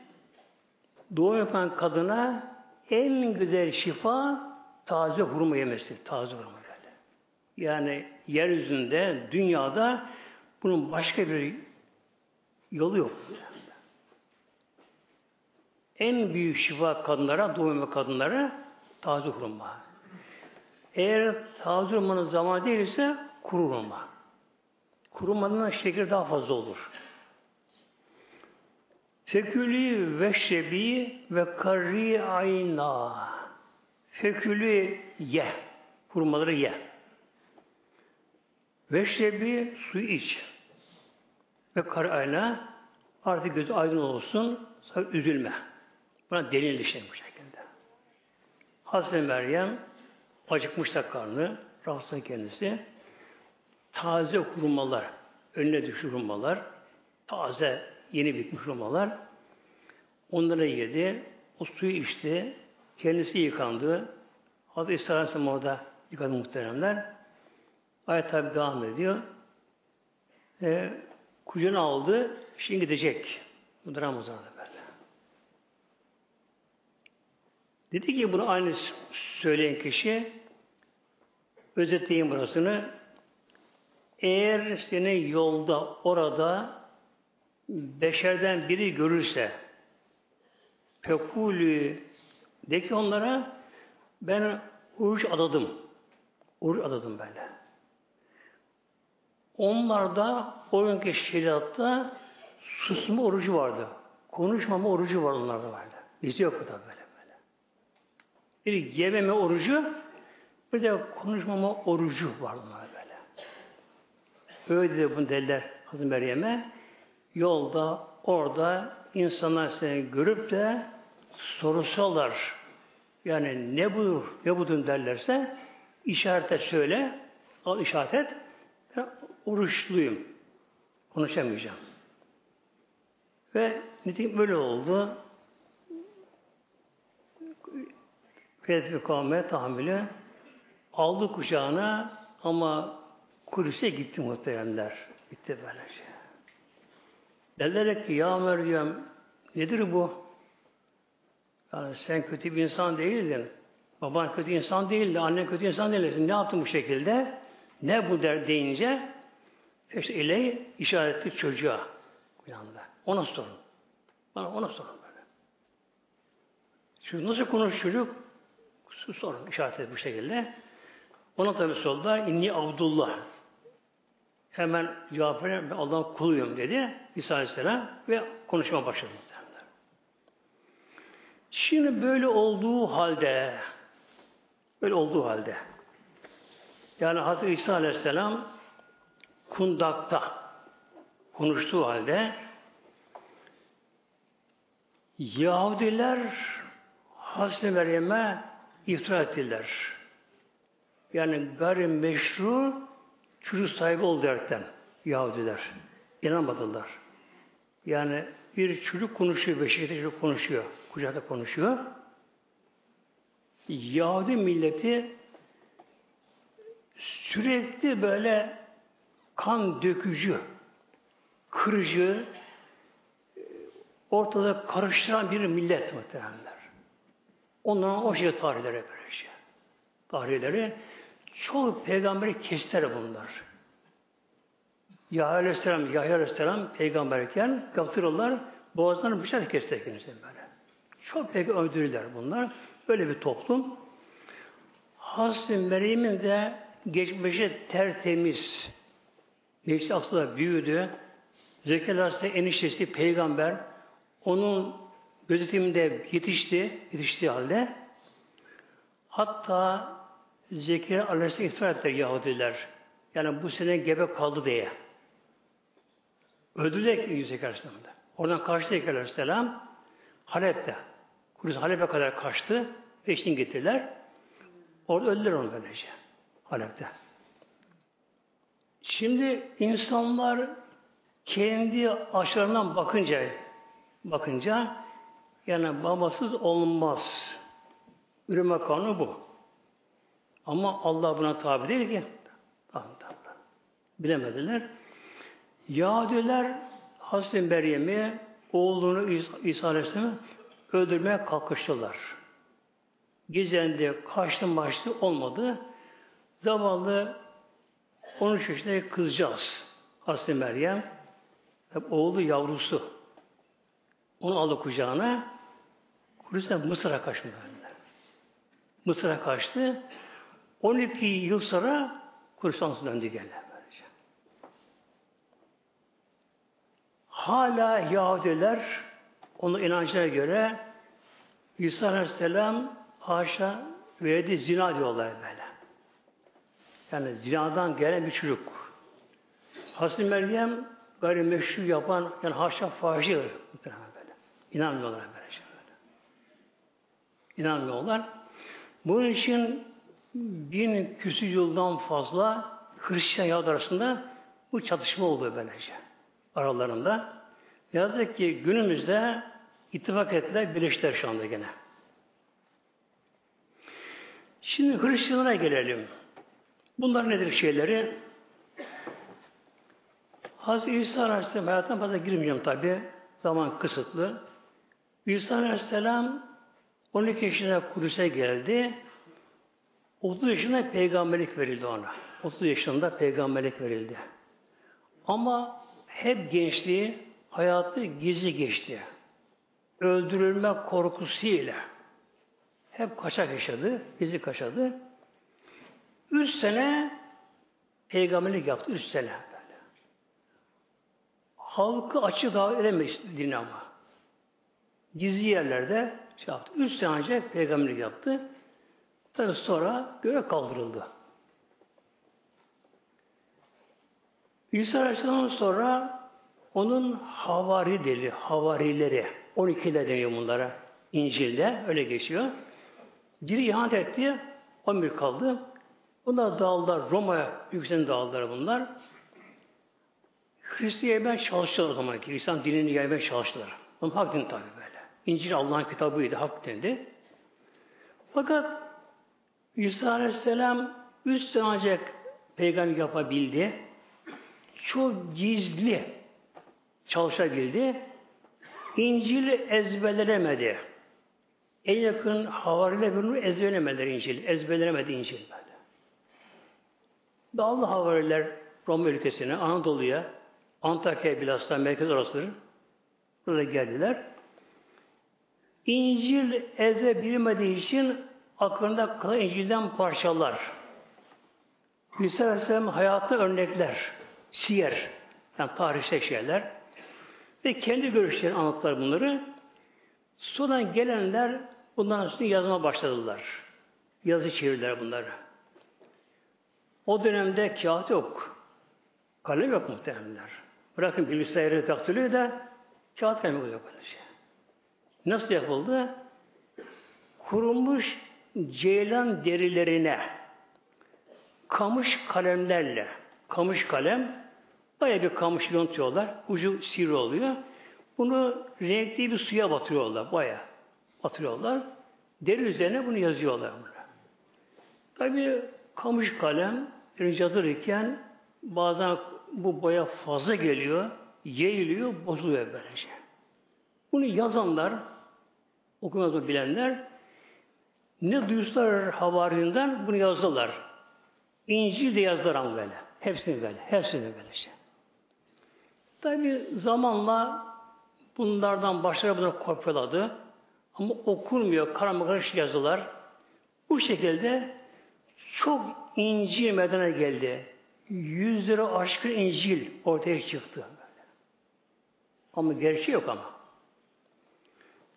doğum yapan kadına en güzel şifa taze hurma yemesi. Taze hurma böyle. Yani yeryüzünde, dünyada bunun başka bir yolu yok. En büyük şifa kadınlara, doğum kadınlara taze hurma. Eğer taze hurmanın zamanı değilse kuru hurma. Kurumanın şeker daha fazla olur. Fekülü ve şebi ve karri ayna. Fekülü ye. Hurmaları ye. Ve şebi su iç. Ve karri ayna artık gözü aydın olsun. Sonra üzülme. Buna delil işte bu şekilde. Hazreti Meryem acıkmış da karnı, rahatsız kendisi. Taze hurmalar, önüne düşür hurmalar, taze yeni bitmiş hurmalar. Onları yedi, o suyu içti, kendisi yıkandı. Hazreti İsa Aleyhisselam orada yıkadı muhteremler. Ayet tabi devam ediyor. E, kucağına aldı, şimdi gidecek. Bu Ramazan'da böyle. Dedi ki bunu aynı söyleyen kişi özetleyeyim burasını. Eğer seni yolda orada beşerden biri görürse pekulü de ki onlara ben oruç adadım. Oruç adadım böyle. Onlarda o günkü şeriatta susma orucu vardı. Konuşmama orucu var onlarda böyle. Bizde yok da böyle. Bir yememe orucu bir de konuşmama orucu var onlarda böyle. Öyle de bunu derler Hazreti Meryem'e. Yolda, orada insanlar seni görüp de sorusalar yani ne buyur, ne budun derlerse işarete söyle, al işaret et. Ben oruçluyum. Konuşamayacağım. Ve nitekim böyle oldu. Fetvi kavme tahammülü aldı kucağına ama kulise gitti muhteremler. Gitti böyle şey. Derler ki ya Meryem nedir bu? Yani sen kötü bir insan değildin. Baban kötü insan değildi. Annen kötü insan değildi. Ne yaptın bu şekilde? Ne bu der deyince işte ile işaretli çocuğa uyandı. Ona sorun. Bana ona sorun böyle. Şimdi nasıl konuş çocuk? Sorun işaret et bu şekilde. Ona tabi solda inni Abdullah. Hemen cevap veren Allah'ın kuluyum dedi İsa Aleyhisselam ve konuşma başladı. Şimdi böyle olduğu halde böyle olduğu halde yani Hazreti İsa Aleyhisselam kundakta konuştuğu halde Yahudiler Hazreti Meryem'e iftira ettiler. Yani gayrimeşru çocuk sahibi oldu derken Yahudiler. İnanmadılar. Yani bir çocuk konuşuyor, beşikte çocuk konuşuyor, kucakta konuşuyor. Yahudi milleti sürekli böyle kan dökücü, kırıcı, ortada karıştıran bir millet muhtemelenler. Onların o şekilde tarihleri böyle şey. Tarihleri çoğu peygamberi kestiler bunlar. Yahya Aleyhisselam, Yahya Aleyhisselam peygamberken kaptırırlar, boğazlarını bıçak kestiler kendisini böyle. Çok pek öldürürler bunlar. Böyle bir toplum. Hazreti Meryem'in de geçmişi tertemiz. Nefsi aslında büyüdü. Zekeriya eniştesi peygamber. Onun gözetiminde yetişti, yetiştiği halde. Hatta Zekeriya Aleyhisselam iftira ettiler Yahudiler. Yani bu sene gebe kaldı diye. Öldüler ki Zekeriya Aleyhisselam'da. Oradan kaçtı Zekeriya Aleyhisselam. Halep'te. Kudüs Halep'e kadar kaçtı. Peşini getirdiler. Orada öldüler onu böylece. Halep'te. Şimdi insanlar kendi açlarından bakınca bakınca yani babasız olmaz. Üreme kanunu bu. Ama Allah buna tabi değil ki. Bilemediler. Yahudiler Hazreti Meryem'i oğlunu İsa Aleyhisselam'ı öldürmeye kalkıştılar. Gizlendi, kaçtı maçtı olmadı. Zavallı 13 yaşındaki kızcağız Hazreti Meryem oğlu yavrusu onu aldı kucağına Kudüs'e Mısır'a kaçtı. Mısır'a kaçtı. 12 yıl sonra Kudüs'e döndü geldi. Böylece. Hala Yahudiler onun inancına göre İsa Aleyhisselam haşa verdi zina diyorlar böyle. Yani zinadan gelen bir çocuk. Hazreti Meryem gayrimeşru yapan, yani haşa fahiş böyle. İnanmıyorlar böyle böyle. İnanmıyorlar. Bunun için bin küsü yıldan fazla Hristiyan Yahudi arasında bu çatışma oldu böylece. Aralarında. Yazık ki günümüzde ittifak ettiler, birleştiler şu anda gene. Şimdi Hristiyanlara gelelim. Bunlar nedir şeyleri? Hazreti İsa Aleyhisselam hayatına fazla girmeyeceğim tabi. Zaman kısıtlı. İsa Aleyhisselam 12 yaşına Kudüs'e geldi. 30 yaşında peygamberlik verildi ona. 30 yaşında peygamberlik verildi. Ama hep gençliği, hayatı gizli geçti. Öldürülme korkusuyla. Hep kaçak yaşadı, gizli kaçadı. Üç sene peygamberlik yaptı, üç sene. Halkı açık davet din ama. Gizli yerlerde şey yaptı. Üç sene ancak peygamberlik yaptı. Tabi sonra göğe kaldırıldı. İsa Aleyhisselam'dan sonra onun havari deli, havarileri, 12'de deniyor bunlara. İncil'de öyle geçiyor. Biri ihanet etti, 11 kaldı. Bunlar dağıldılar, Roma'ya yükselen dağıldılar bunlar. Hristiyan yaymaya çalıştılar o zaman ki. İslam dinini yaymaya çalıştılar. Ama hak din tabi. İncil Allah'ın kitabıydı, hak dendi. Fakat İsa Aleyhisselam üç sene ancak peygamber yapabildi. Çok gizli çalışabildi. İncil ezberlemedi. En yakın havariyle bunu ezberlemediler İncil. Ezberlemedi İncil böyle. Dağlı havariler Roma ülkesine, Anadolu'ya, Antakya bilhassa merkez orasıdır. Burada geldiler. İncil ezber bilmediği için aklında kalan İncil'den parçalar. İsa Aleyhisselam hayatı örnekler, siyer, yani tarihsel şeyler ve kendi görüşlerini anlattılar bunları. Sonra gelenler bundan sonra yazma başladılar. Yazı çevirdiler bunları. O dönemde kağıt yok. Kalem yok muhtemelenler. Bırakın bilgisayarı daktilo da kağıt kalem yok. Şey. Nasıl yapıldı? kurumuş ceylan derilerine kamış kalemlerle kamış kalem baya bir kamış yontuyorlar. Ucu sivri oluyor. Bunu renkli bir suya batırıyorlar. Baya batırıyorlar. Deri üzerine bunu yazıyorlar. Bunu. Tabi kamış kalem yazılırken bazen bu boya fazla geliyor, yayılıyor, bozuluyor böylece. Bunu yazanlar, okumayı bilenler ne duyuşlar havarinden bunu yazdılar. İncil de yazdılar ama böyle. Hepsini böyle. Hepsini böylece. Tabi zamanla bunlardan başları bunları kopyaladı. Ama okunmuyor. Karamakarış yazılar. Bu şekilde çok İncil medene geldi. Yüzleri aşkın İncil ortaya çıktı. Ama gerçeği yok ama.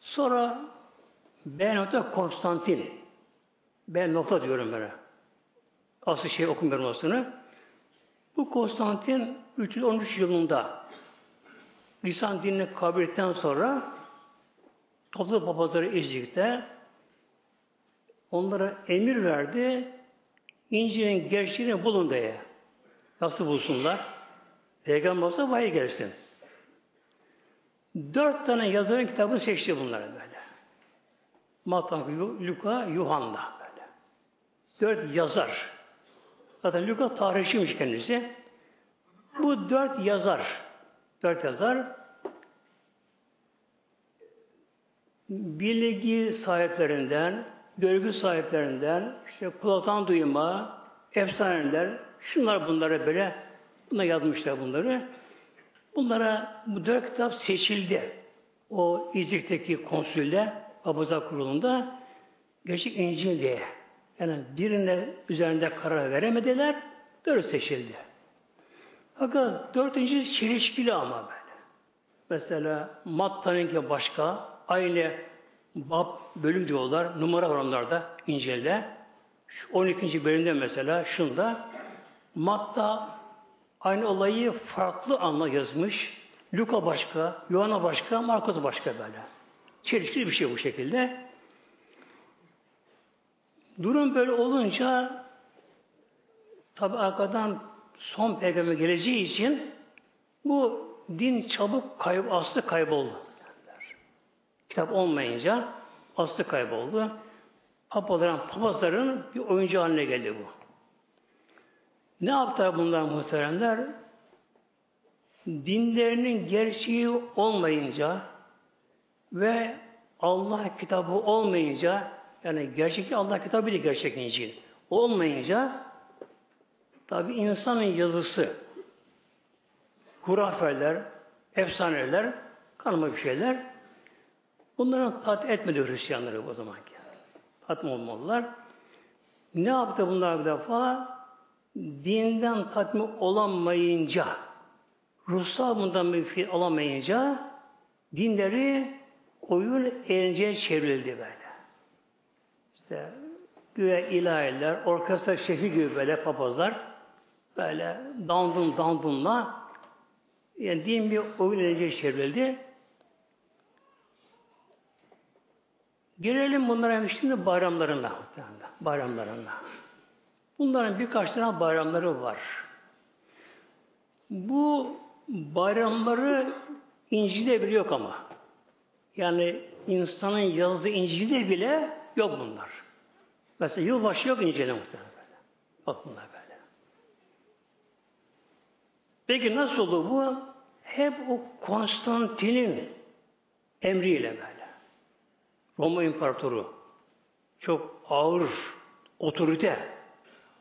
Sonra B nokta Konstantin. Ben nokta diyorum böyle. Asıl şey okumuyorum aslında. Bu Konstantin 313 yılında lisan dinini kabul ettikten sonra topluluk papazları İzcik'te onlara emir verdi. İncil'in gerçeğini bulun diye. Nasıl bulsunlar? Peygamber olsa vahiy gelsin. Dört tane yazarın kitabını seçti bunları böyle. Matta, Luka, Yuhanna böyle. Dört yazar. Zaten Luka tarihçiymiş kendisi. Bu dört yazar, dört yazar bilgi sahiplerinden, görgü sahiplerinden, işte kulaktan duyma, efsaneler, şunlar bunlara böyle, buna yazmışlar bunları. Bunlara bu dört kitap seçildi. O İzik'teki konsülde, Abuza kurulunda gerçek İncil diye. Yani birine üzerinde karar veremediler, dört seçildi. Fakat dördüncü çelişkili ama böyle. Mesela Matta'nınki başka, aynı bab bölüm diyorlar, numara var onlarda İncil'de. 12. bölümde mesela şunda Matta aynı olayı farklı anla yazmış. Luka başka, Yohana başka, Markus başka böyle. Çelişkili bir şey bu şekilde. Durum böyle olunca tabi arkadan son peygamber geleceği için bu din çabuk kayıp, aslı kayboldu. Kitap olmayınca aslı kayboldu. Papaların, papazların bir oyuncu haline geldi bu. Ne yaptılar bunlar muhteremler? Dinlerinin gerçeği olmayınca ve Allah kitabı olmayınca yani gerçek Allah kitabı değil gerçek İncil olmayınca tabi insanın yazısı hurafeler, efsaneler, kanıma bir şeyler bunların tat etmedi Hristiyanları o zaman. Tatmin olmalılar. Ne yaptı bunlar bir defa? Dinden tatmin olamayınca, ruhsal bundan bir fikir alamayınca dinleri oyun eğlenceye çevrildi böyle. İşte güya ilahiler, orkestra şefi gibi böyle papazlar böyle dandun dandunla yani din bir oyun eğlenceye çevrildi. Gelelim bunlara şimdi bayramlarına. Bayramlarına. Bunların birkaç tane bayramları var. Bu bayramları İncil'de bile yok ama. Yani insanın yazdığı İncil'de bile yok bunlar. Mesela yılbaşı yok İncil'de muhtemelen. Bak bunlar böyle. Peki nasıl oldu bu? Hep o Konstantin'in emriyle böyle. Roma İmparatoru çok ağır otorite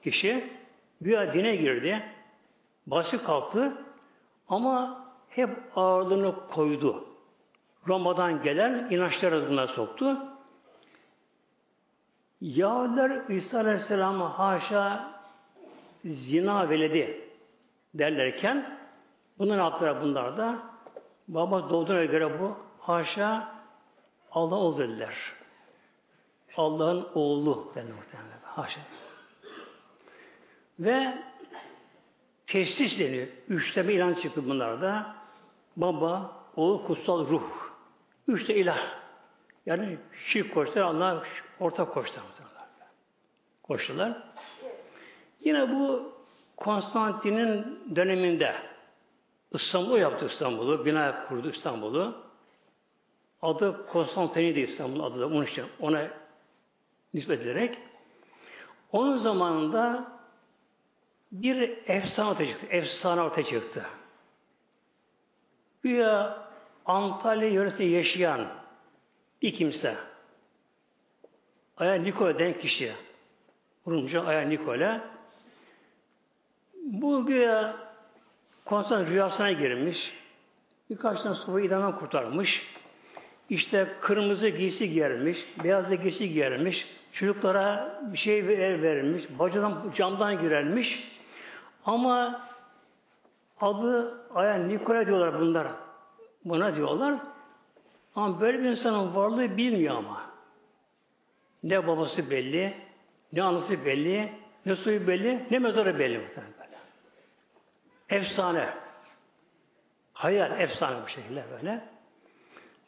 kişi güya dine girdi. Başı kalktı ama hep ağırlığını koydu. Roma'dan gelen inançlar adına soktu. Yahudiler İsa Aleyhisselam'ı haşa zina veledi derlerken bunu ne yaptılar bunlar da? Baba doğduğuna göre bu haşa Allah ol dediler. Allah'ın oğlu denir muhtemelen. Haşa. Ve teslis deniyor. Üçleme ilan çıktı bunlarda. Baba, oğul, kutsal ruh. Üçte ilah. Yani şirk koştular, Allah ortak koştular. Koştular. Yine bu Konstantin'in döneminde İstanbul yaptı İstanbul'u, bina kurdu İstanbul'u. Adı Konstantin'di İstanbul adı da onun için ona nispet ederek onun zamanında bir efsane ortaya çıktı. Efsane ortaya çıktı. Güya Antalya yöresinde yaşayan bir kimse Aya Nikola den kişi Rumca Aya Nikola bu güya Konstantin rüyasına girmiş. Birkaç tane sobayı idamdan kurtarmış. İşte kırmızı giysi giyermiş, beyaz da giysi giyermiş, çocuklara bir şey ver, verilmiş, bacadan, camdan girermiş. Ama adı Aya Nikola diyorlar bunlar. Buna diyorlar. Ama böyle bir insanın varlığı bilmiyor ama. Ne babası belli, ne anası belli, ne soyu belli, ne mezarı belli muhtemelen böyle. Efsane. Hayal, efsane bu şekilde böyle.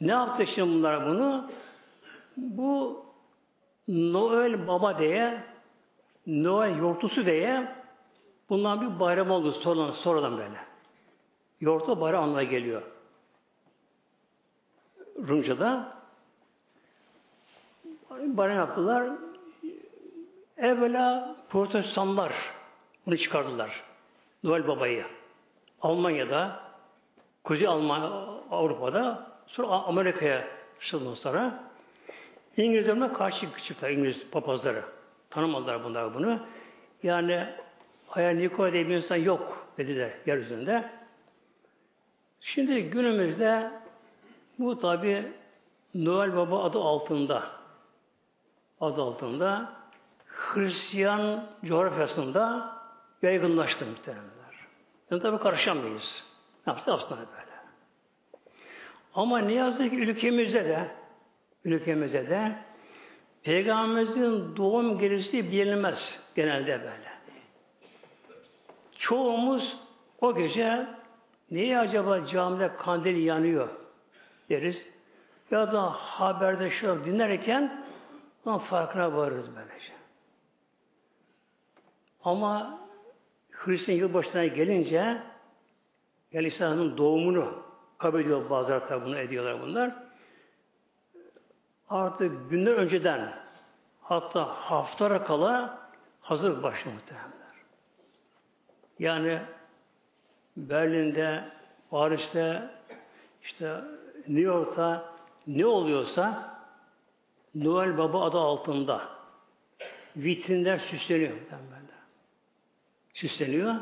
Ne yaptı şimdi bunlar bunu? Bu Noel Baba diye Noel yortusu diye bundan bir bayram oldu sonradan, sonradan böyle. Yortu bayram anlamına geliyor. Rumca'da bayram yaptılar. Evvela protestanlar bunu çıkardılar. Noel Baba'yı. Almanya'da, Kuzey Almanya, Avrupa'da, sonra Amerika'ya çıktıktan sonra İngilizlerine karşı çıktılar İngiliz papazları. Tanımadılar bunlar bunu. Yani Aya Nikola diye bir insan yok dediler yeryüzünde. Şimdi günümüzde bu tabi Noel Baba adı altında adı altında Hristiyan coğrafyasında yaygınlaştı muhtemelenler. Yani tabi karışamayız. Ne yaptı aslında böyle. Ama ne yazık ki ülkemizde de ülkemizde de Peygamberimizin doğum gecesi bilinmez genelde böyle. Çoğumuz o gece niye acaba camide kandil yanıyor deriz. Ya da haberde şu dinlerken onun farkına varırız böylece. Ama Hristiyan yılbaşına gelince yani İsa'nın doğumunu kabul ediyor bazıları tabi bunu ediyorlar bunlar. Artık günler önceden hatta haftara kala hazır başlıyor muhtemelenler. Yani Berlin'de, Paris'te, işte New York'ta ne oluyorsa Noel Baba adı altında vitrinler süsleniyor muhtemelen. Süsleniyor.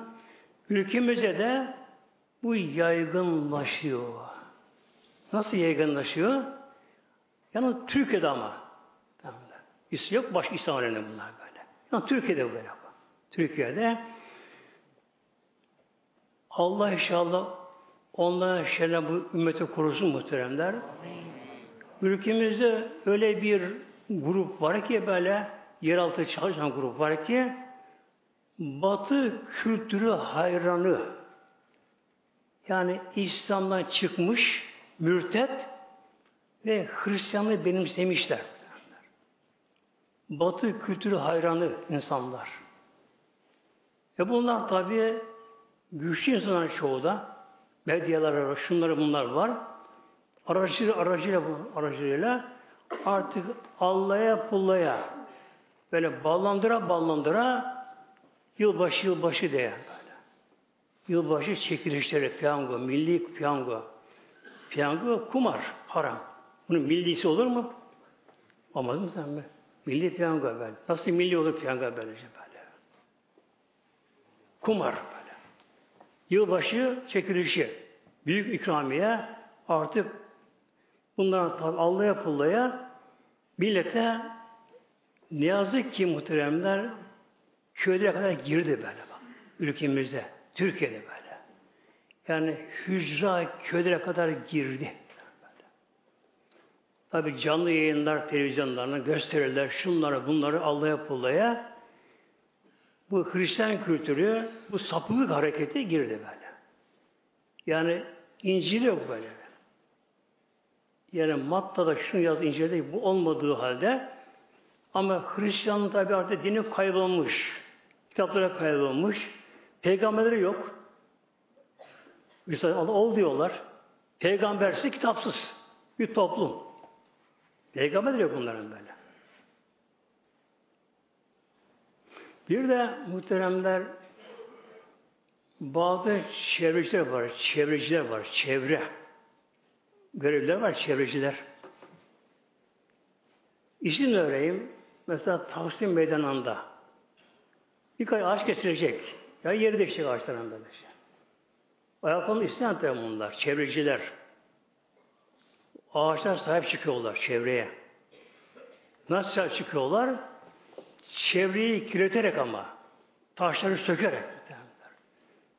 Ülkemizde de bu yaygınlaşıyor. Nasıl yaygınlaşıyor? Yani Türkiye'de ama. İslam yok, başka İslam bunlar böyle. Yani Türkiye'de böyle. Türkiye'de Allah inşallah onlara şerden bu ümmeti korusun muhteremler. Ülkemizde öyle bir grup var ki böyle yeraltı çalışan grup var ki Batı kültürü hayranı yani İslam'dan çıkmış mürtet ve Hristiyanlığı benimsemişler. Batı kültürü hayranı insanlar. Ve bunlar tabi güçlü insanlar çoğu da medyalar, şunları bunlar var. Aracı, aracıyla, aracıyla artık Allah'a pullaya böyle ballandıra ballandıra yılbaşı yılbaşı diye böyle. Yılbaşı çekilişleri, piyango, milli piyango. Piyango kumar, haram. Bunun millisi olur mu? Olmaz mı sen mi? Milli piyango böyle. Nasıl milli olur piyango böyle? Kumar böyle. Yılbaşı çekilişi. Büyük ikramiye artık bunların tabi Allah'a pullaya millete ne yazık ki muhteremler köylere kadar girdi böyle bak. Ülkemizde, Türkiye'de böyle. Yani hücra köylere kadar girdi. Tabi canlı yayınlar televizyonlarına gösterirler şunları bunları Allah'a pullaya bu Hristiyan kültürü bu sapıklık hareketi girdi böyle. Yani İncil yok böyle. Yani Matta'da şunu yaz inceledik bu olmadığı halde ama Hristiyanlığın tabi artık dini kaybolmuş. Kitaplara kaybolmuş. Peygamberleri yok. Mesela ol diyorlar. Peygambersiz kitapsız bir toplum. Peygamber yok bunların böyle. Bir de muhteremler bazı çevreciler var, çevreciler var, çevre. Görevliler var, çevreciler. İsim vereyim. Mesela Taksim Meydanı'nda birkaç ağaç kesilecek. Ya yeri değişecek ağaçların böyle şey. Ayaklarını isteyen tabi bunlar, çevreciler. Ağaçlar sahip çıkıyorlar çevreye. Nasıl çıkıyorlar? Çevreyi kirleterek ama. Taşları sökerek.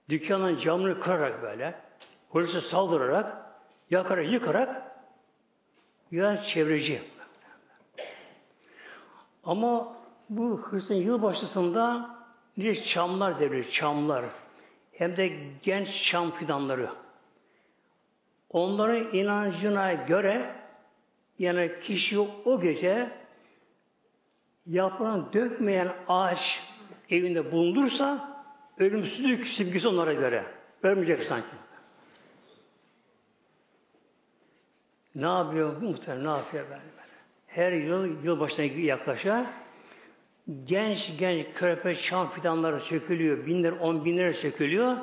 Dükkanın camını kırarak böyle. Polise saldırarak, yakarak, yıkarak ya çevreci. Ama bu Hristiyan yılbaşısında nice çamlar devrilir, çamlar. Hem de genç çam fidanları. Onların inancına göre yani kişi o gece yaprağını dökmeyen ağaç evinde bulundursa ölümsüzlük simgesi onlara göre. Ölmeyecek sanki. Ne yapıyor bu muhtemelen? Ne yapıyor böyle? Her yıl yılbaşına yaklaşa genç genç körpe çam fidanları sökülüyor. Binler, on binler sökülüyor.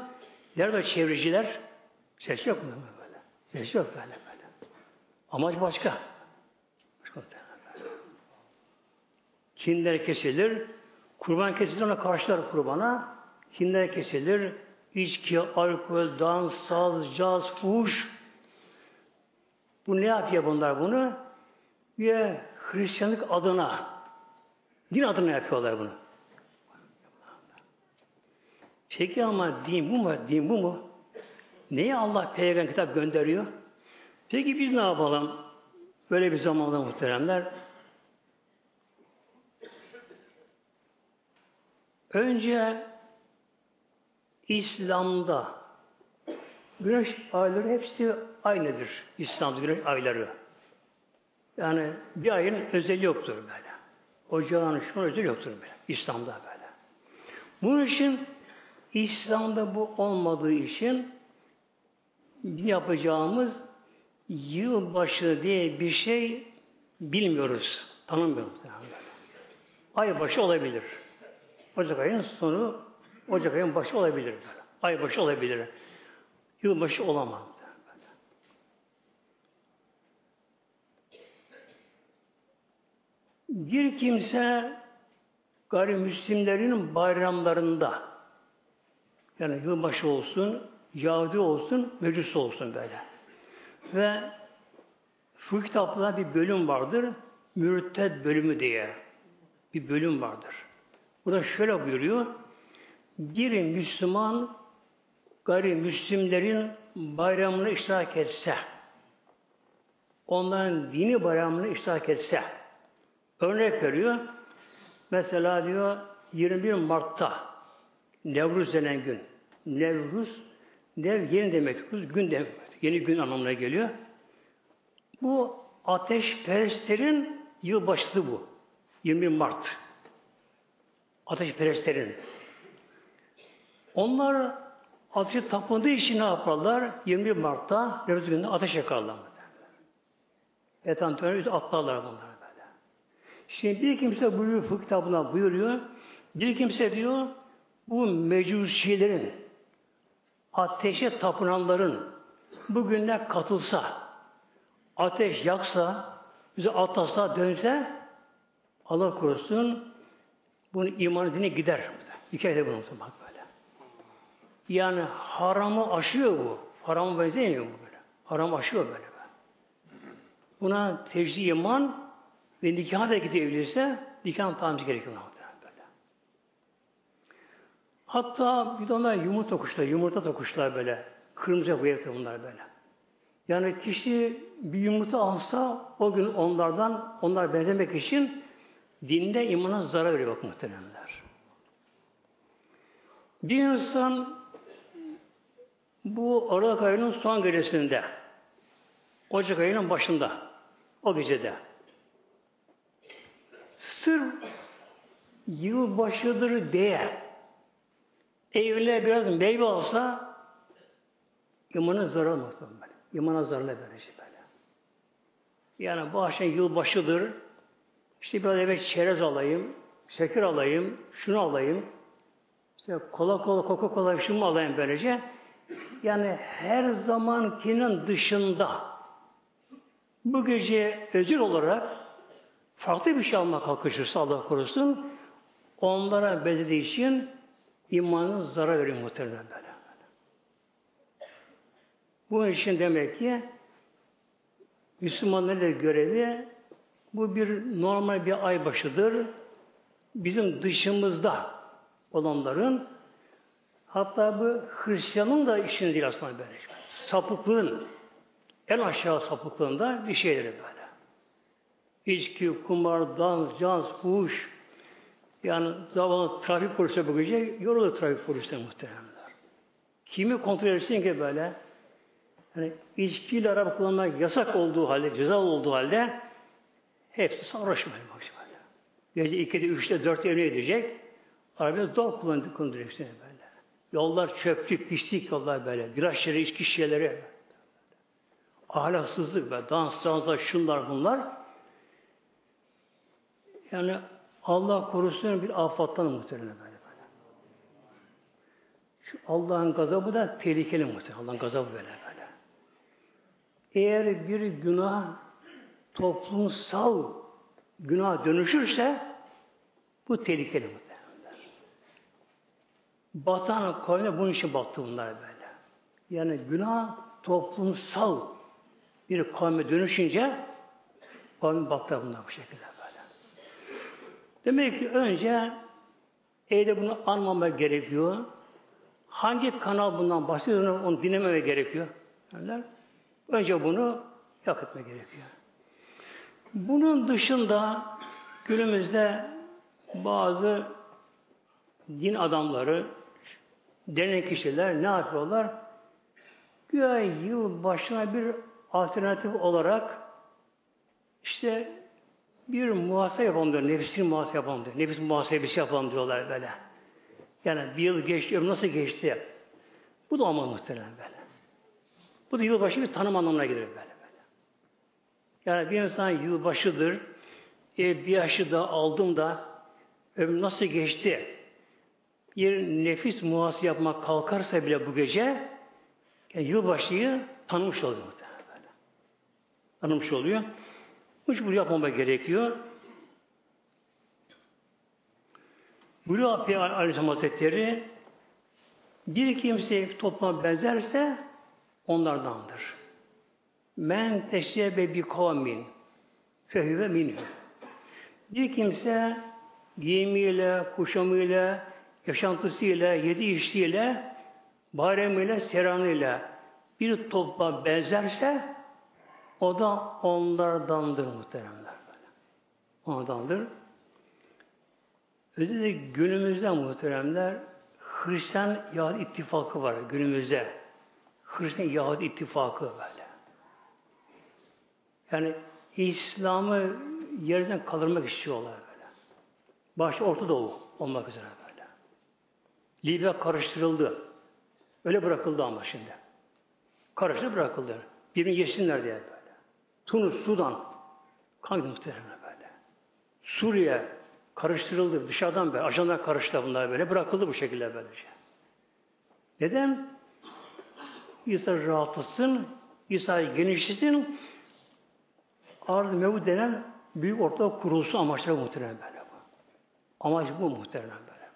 Nerede çevreciler? Ses yok mu böyle? Ses yok böyle böyle. Amaç başka Kinler kesilir. Kurban kesilir ona karşılar kurbana. Kinler kesilir. İçki, alkol, dans, saz, caz, fuhuş. Bu ne yapıyor bunlar bunu? Ya Hristiyanlık adına din adına yapıyorlar bunu. Peki ama din bu mu? Din bu mu? Neye Allah peygamber kitap gönderiyor? Peki biz ne yapalım? Böyle bir zamanda muhteremler Önce İslam'da güneş ayları hepsi aynıdır. İslam'da güneş ayları. Yani bir ayın özelliği yoktur böyle. Ocağın şu özelliği yoktur böyle. İslam'da böyle. Bunun için İslam'da bu olmadığı için yapacağımız yılbaşı diye bir şey bilmiyoruz. Tanımıyoruz. Yani. Ay başı olabilir. Ocak ayının sonu, Ocak ayının başı olabilir. Ay başı olabilir. Yılbaşı olamaz. Bir kimse gayrimüslimlerin bayramlarında yani yılbaşı olsun, Yahudi olsun, Mecus olsun böyle. Ve şu kitapta bir bölüm vardır. Mürted bölümü diye bir bölüm vardır. Burada şöyle buyuruyor. Bir Müslüman gayrimüslimlerin bayramını iştirak etse, onların dini bayramını iştirak etse, örnek veriyor, mesela diyor 21 Mart'ta Nevruz denen gün. Nevruz, Nev yeni demek, gün demek. Yeni gün anlamına geliyor. Bu ateşperestlerin yılbaşısı bu. 21 Mart ateşperestlerin. Onlar ateşe tapındığı için ne yaparlar? 21 Mart'ta Nevruz gününde ateş yakarlar. Etantöre atlarlar bunlar böyle. Şimdi bir kimse buyuruyor, fıkıh kitabına buyuruyor. Bir kimse diyor, bu mecusilerin, ateşe tapınanların bugüne katılsa, ateş yaksa, bize atlasa, dönse, Allah korusun, bunun imanı dine gider. Hikayede bunu bak böyle. Yani haramı aşıyor bu. Haramı benzemiyor bu böyle. Haram aşıyor böyle. Buna tecdi iman ve nikah da gidebilirse nikahın tamamı gerekiyor. Böyle. Hatta bir de onlar yumurta kuşlar, yumurta da kuşlar böyle. Kırmızı boyatır bunlar böyle. Yani kişi bir yumurta alsa o gün onlardan, onlar benzemek için Dinde imana zarar veriyor bak muhteremler. Bir insan bu Aralık ayının son gecesinde Ocak ayının başında. O gecede. Sırf yılbaşıdır diye evine biraz meyve alsa imana zarar muhtemelen. İmana zararlı verecek böyle. Yani bu akşam yılbaşıdır. İşte biraz eve çerez alayım, şeker alayım, şunu alayım. İşte kola kola, koka kola şunu alayım böylece. Yani her zamankinin dışında bu gece özel olarak farklı bir şey almak kalkışırsa Allah korusun onlara belirlediği için imanın zarar veriyor muhtemelen böyle. Bu için demek ki Müslümanların görevi bu bir normal bir ay başıdır. Bizim dışımızda olanların hatta bu Hristiyanın da işini değil aslında böyle. Sapıklığın en aşağı sapıklığında bir şeyleri böyle. İçki, kumar, dans, cans, fuhuş, yani zavallı trafik polisi gece yorulur trafik polisi muhteremler. Kimi kontrol etsin ki böyle? Yani içkiyle araba kullanmak yasak olduğu halde, ceza olduğu halde hepsi sarhoş böyle. Gece 2'de, 3'te, 4'te evine edecek. Arabaya doğal kullandık konu direksiyonu böyle. Yollar çöplük, pislik yollar böyle. Viraj yeri, içki şişeleri. Ahlaksızlık böyle. Dans, danslar, şunlar bunlar. Yani Allah korusun bir afattan muhtemelen böyle. böyle. Şu Allah'ın gazabı da tehlikeli muhtemelen. Allah'ın gazabı böyle böyle. Eğer bir günah toplumsal günah dönüşürse bu tehlikeli muhtemelen. Batan kavme bunun için battı bunlar böyle. Yani günah toplumsal bir kavme dönüşünce kavme battı bunlar bu şekilde. Demek ki önce evde bunu anmamak gerekiyor. Hangi kanal bundan bahsediyor onu dinlememe gerekiyor. Önce bunu yok etme gerekiyor. Bunun dışında günümüzde bazı din adamları, denen kişiler ne yapıyorlar? Güya yıl başına bir alternatif olarak işte bir muhasebe yapalım diyor. Nefsini muhasebe yapalım diyor. Nefis muhasebesi yapalım diyorlar böyle. Yani bir yıl geçti, nasıl geçti? Bu da olmaz muhtemelen böyle. Bu da yılbaşı bir tanım anlamına gelir böyle. Yani bir insan yılbaşıdır. E, bir yaşı da aldım da ömür nasıl geçti? Bir nefis muhasebe yapmak kalkarsa bile bu gece yani yılbaşıyı tanımış oluyor böyle. Tanımış oluyor. Hiç bunu yapmama gerekiyor. Buyuruyor Peygamber Aleyhisselam Hazretleri bir kimse topluma benzerse onlardandır. Men teşebe bi kavmin fehüve minhü. Bir kimse giyimiyle, kuşamıyla, yaşantısıyla, yedi içtiğiyle, bayremiyle, seranıyla bir topluma benzerse o da onlardandır muhteremler. Onlardandır. Özellikle günümüzde muhteremler Hristiyan Yahudi ittifakı var günümüzde. Hristiyan Yahudi ittifakı böyle. Yani İslam'ı yerden kaldırmak istiyorlar böyle. Başta Orta Doğu olmak üzere böyle. Libya karıştırıldı. Öyle bırakıldı ama şimdi. Karıştı bırakıldı. Birbirini yesinler diye böyle. Tunus, Sudan kan muhtemelen böyle. Suriye karıştırıldı dışarıdan böyle. Ajanlar karıştı bunlar böyle. Bırakıldı bu şekilde böylece. Neden? İsa rahatlasın, İsa genişlesin, arz mevcut denen büyük ortak kurulsun amaçları muhtemelen böyle. Amaç bu muhtemelen böyle.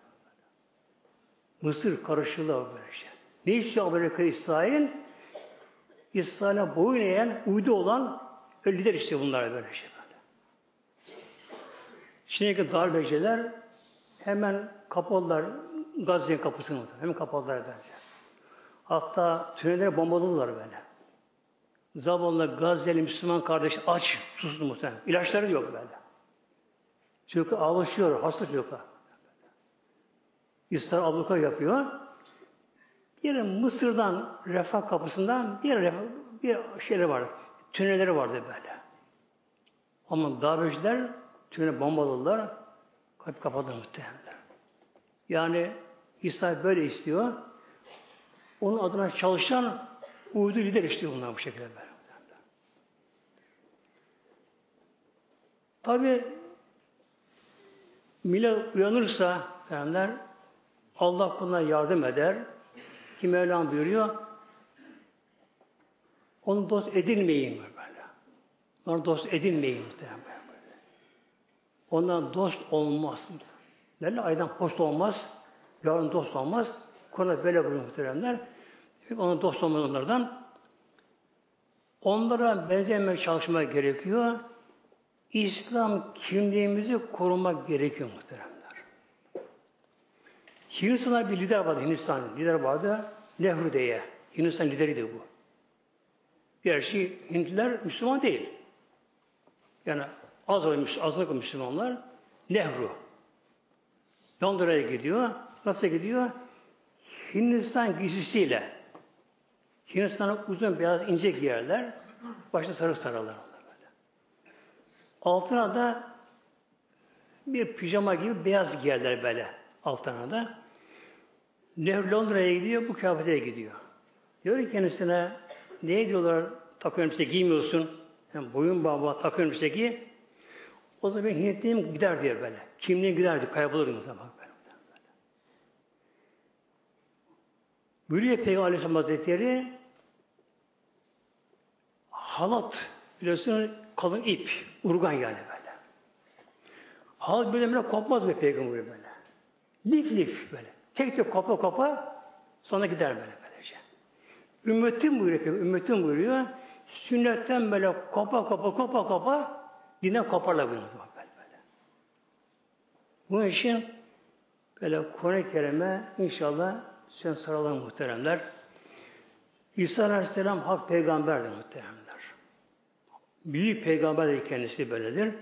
Mısır karıştırıldı böyle şey. Ne istiyor Amerika İsrail? İsrail'e boyun eğen, uydu olan lider işte bunlar böyle şey böyle. Şimdiki darbeciler hemen kapadılar Gazze'nin kapısını. Hemen kapadılar bence. Hatta tünelleri bombaladılar böyle. Zavallı Gazze'li Müslüman kardeş aç, susuz muhtemelen. İlaçları yok böyle. Çünkü alışıyor, hasta yok. İsrail abluka yapıyor. Bir Mısır'dan refah kapısından bir refah, bir şeyler var. tünelleri vardı böyle. Ama darbeciler tüneli bombaladılar. Kapı kapadı muhtemelen. Yani İsa böyle istiyor. Onun adına çalışan uydu lider istiyor bunlar bu şekilde böyle. Tabi millet uyanırsa senler Allah buna yardım eder. Ki Mevlam buyuruyor onu dost edinmeyin böyle. Onu dost edinmeyin muhtemelen böyle. Ondan dost olmaz. Derler aydan post olmaz. Yarın dost olmaz. Konu böyle buyuruyor muhteremler. Onun dost onlardan. Onlara benzemek çalışmak gerekiyor. İslam kimliğimizi korumak gerekiyor muhteremler. Hindistan'da bir lider vardı Hindistan. Lider vardı Nehru diye. Hindistan lideriydi bu. Gerçi Hintliler Müslüman değil. Yani az olmuş, azlık Müslümanlar. Nehru. Londra'ya gidiyor. Nasıl gidiyor? Hindistan giysisiyle. Hindistan'a uzun beyaz ince giyerler. Başta sarı sararlar. Altına da bir pijama gibi beyaz giyerler böyle altına da. Nehru Londra'ya gidiyor, bu kıyafete gidiyor. Diyor ki kendisine, neye diyorlar takı elbise giymiyorsun? Yani boyun bağlı takı elbise giy. O zaman ben Hintliyim gider diyor böyle. Kimliğin gider diyor, kaybolur mu zaman böyle. Buyuruyor Peygamber Aleyhisselam Hazretleri halat biliyorsun kalın ip, urgan yani böyle. Halat böyle böyle kopmaz mı Peygamber böyle. Lif lif böyle. Tek tek kopa kopa sonra gider böyle böylece. Ümmetim buyuruyor, ümmetim buyuruyor. Sünnetten böyle kopa kopa kopa kopa dinden koparlar bunu böyle böyle. Bunun için böyle Kur'an-ı Kerim'e inşallah sen saralım muhteremler. İsa Aleyhisselam hak peygamberdir muhteremler. Büyük peygamber kendisi böyledir.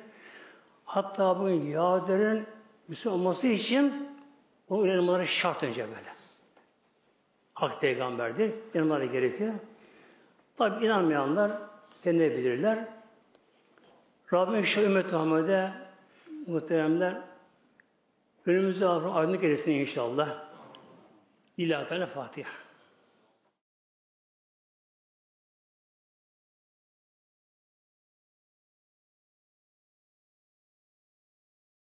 Hatta bu Yahudilerin Müslüman olması için o inanmaları şart önce böyle. Hak peygamberdir. İnanmaları gerekiyor. Tabi inanmayanlar kendileri bilirler. Rabbim şu ümmet Muhammed'e muhteremler önümüzde aydınlık eylesin inşallah. İlahi Fatiha.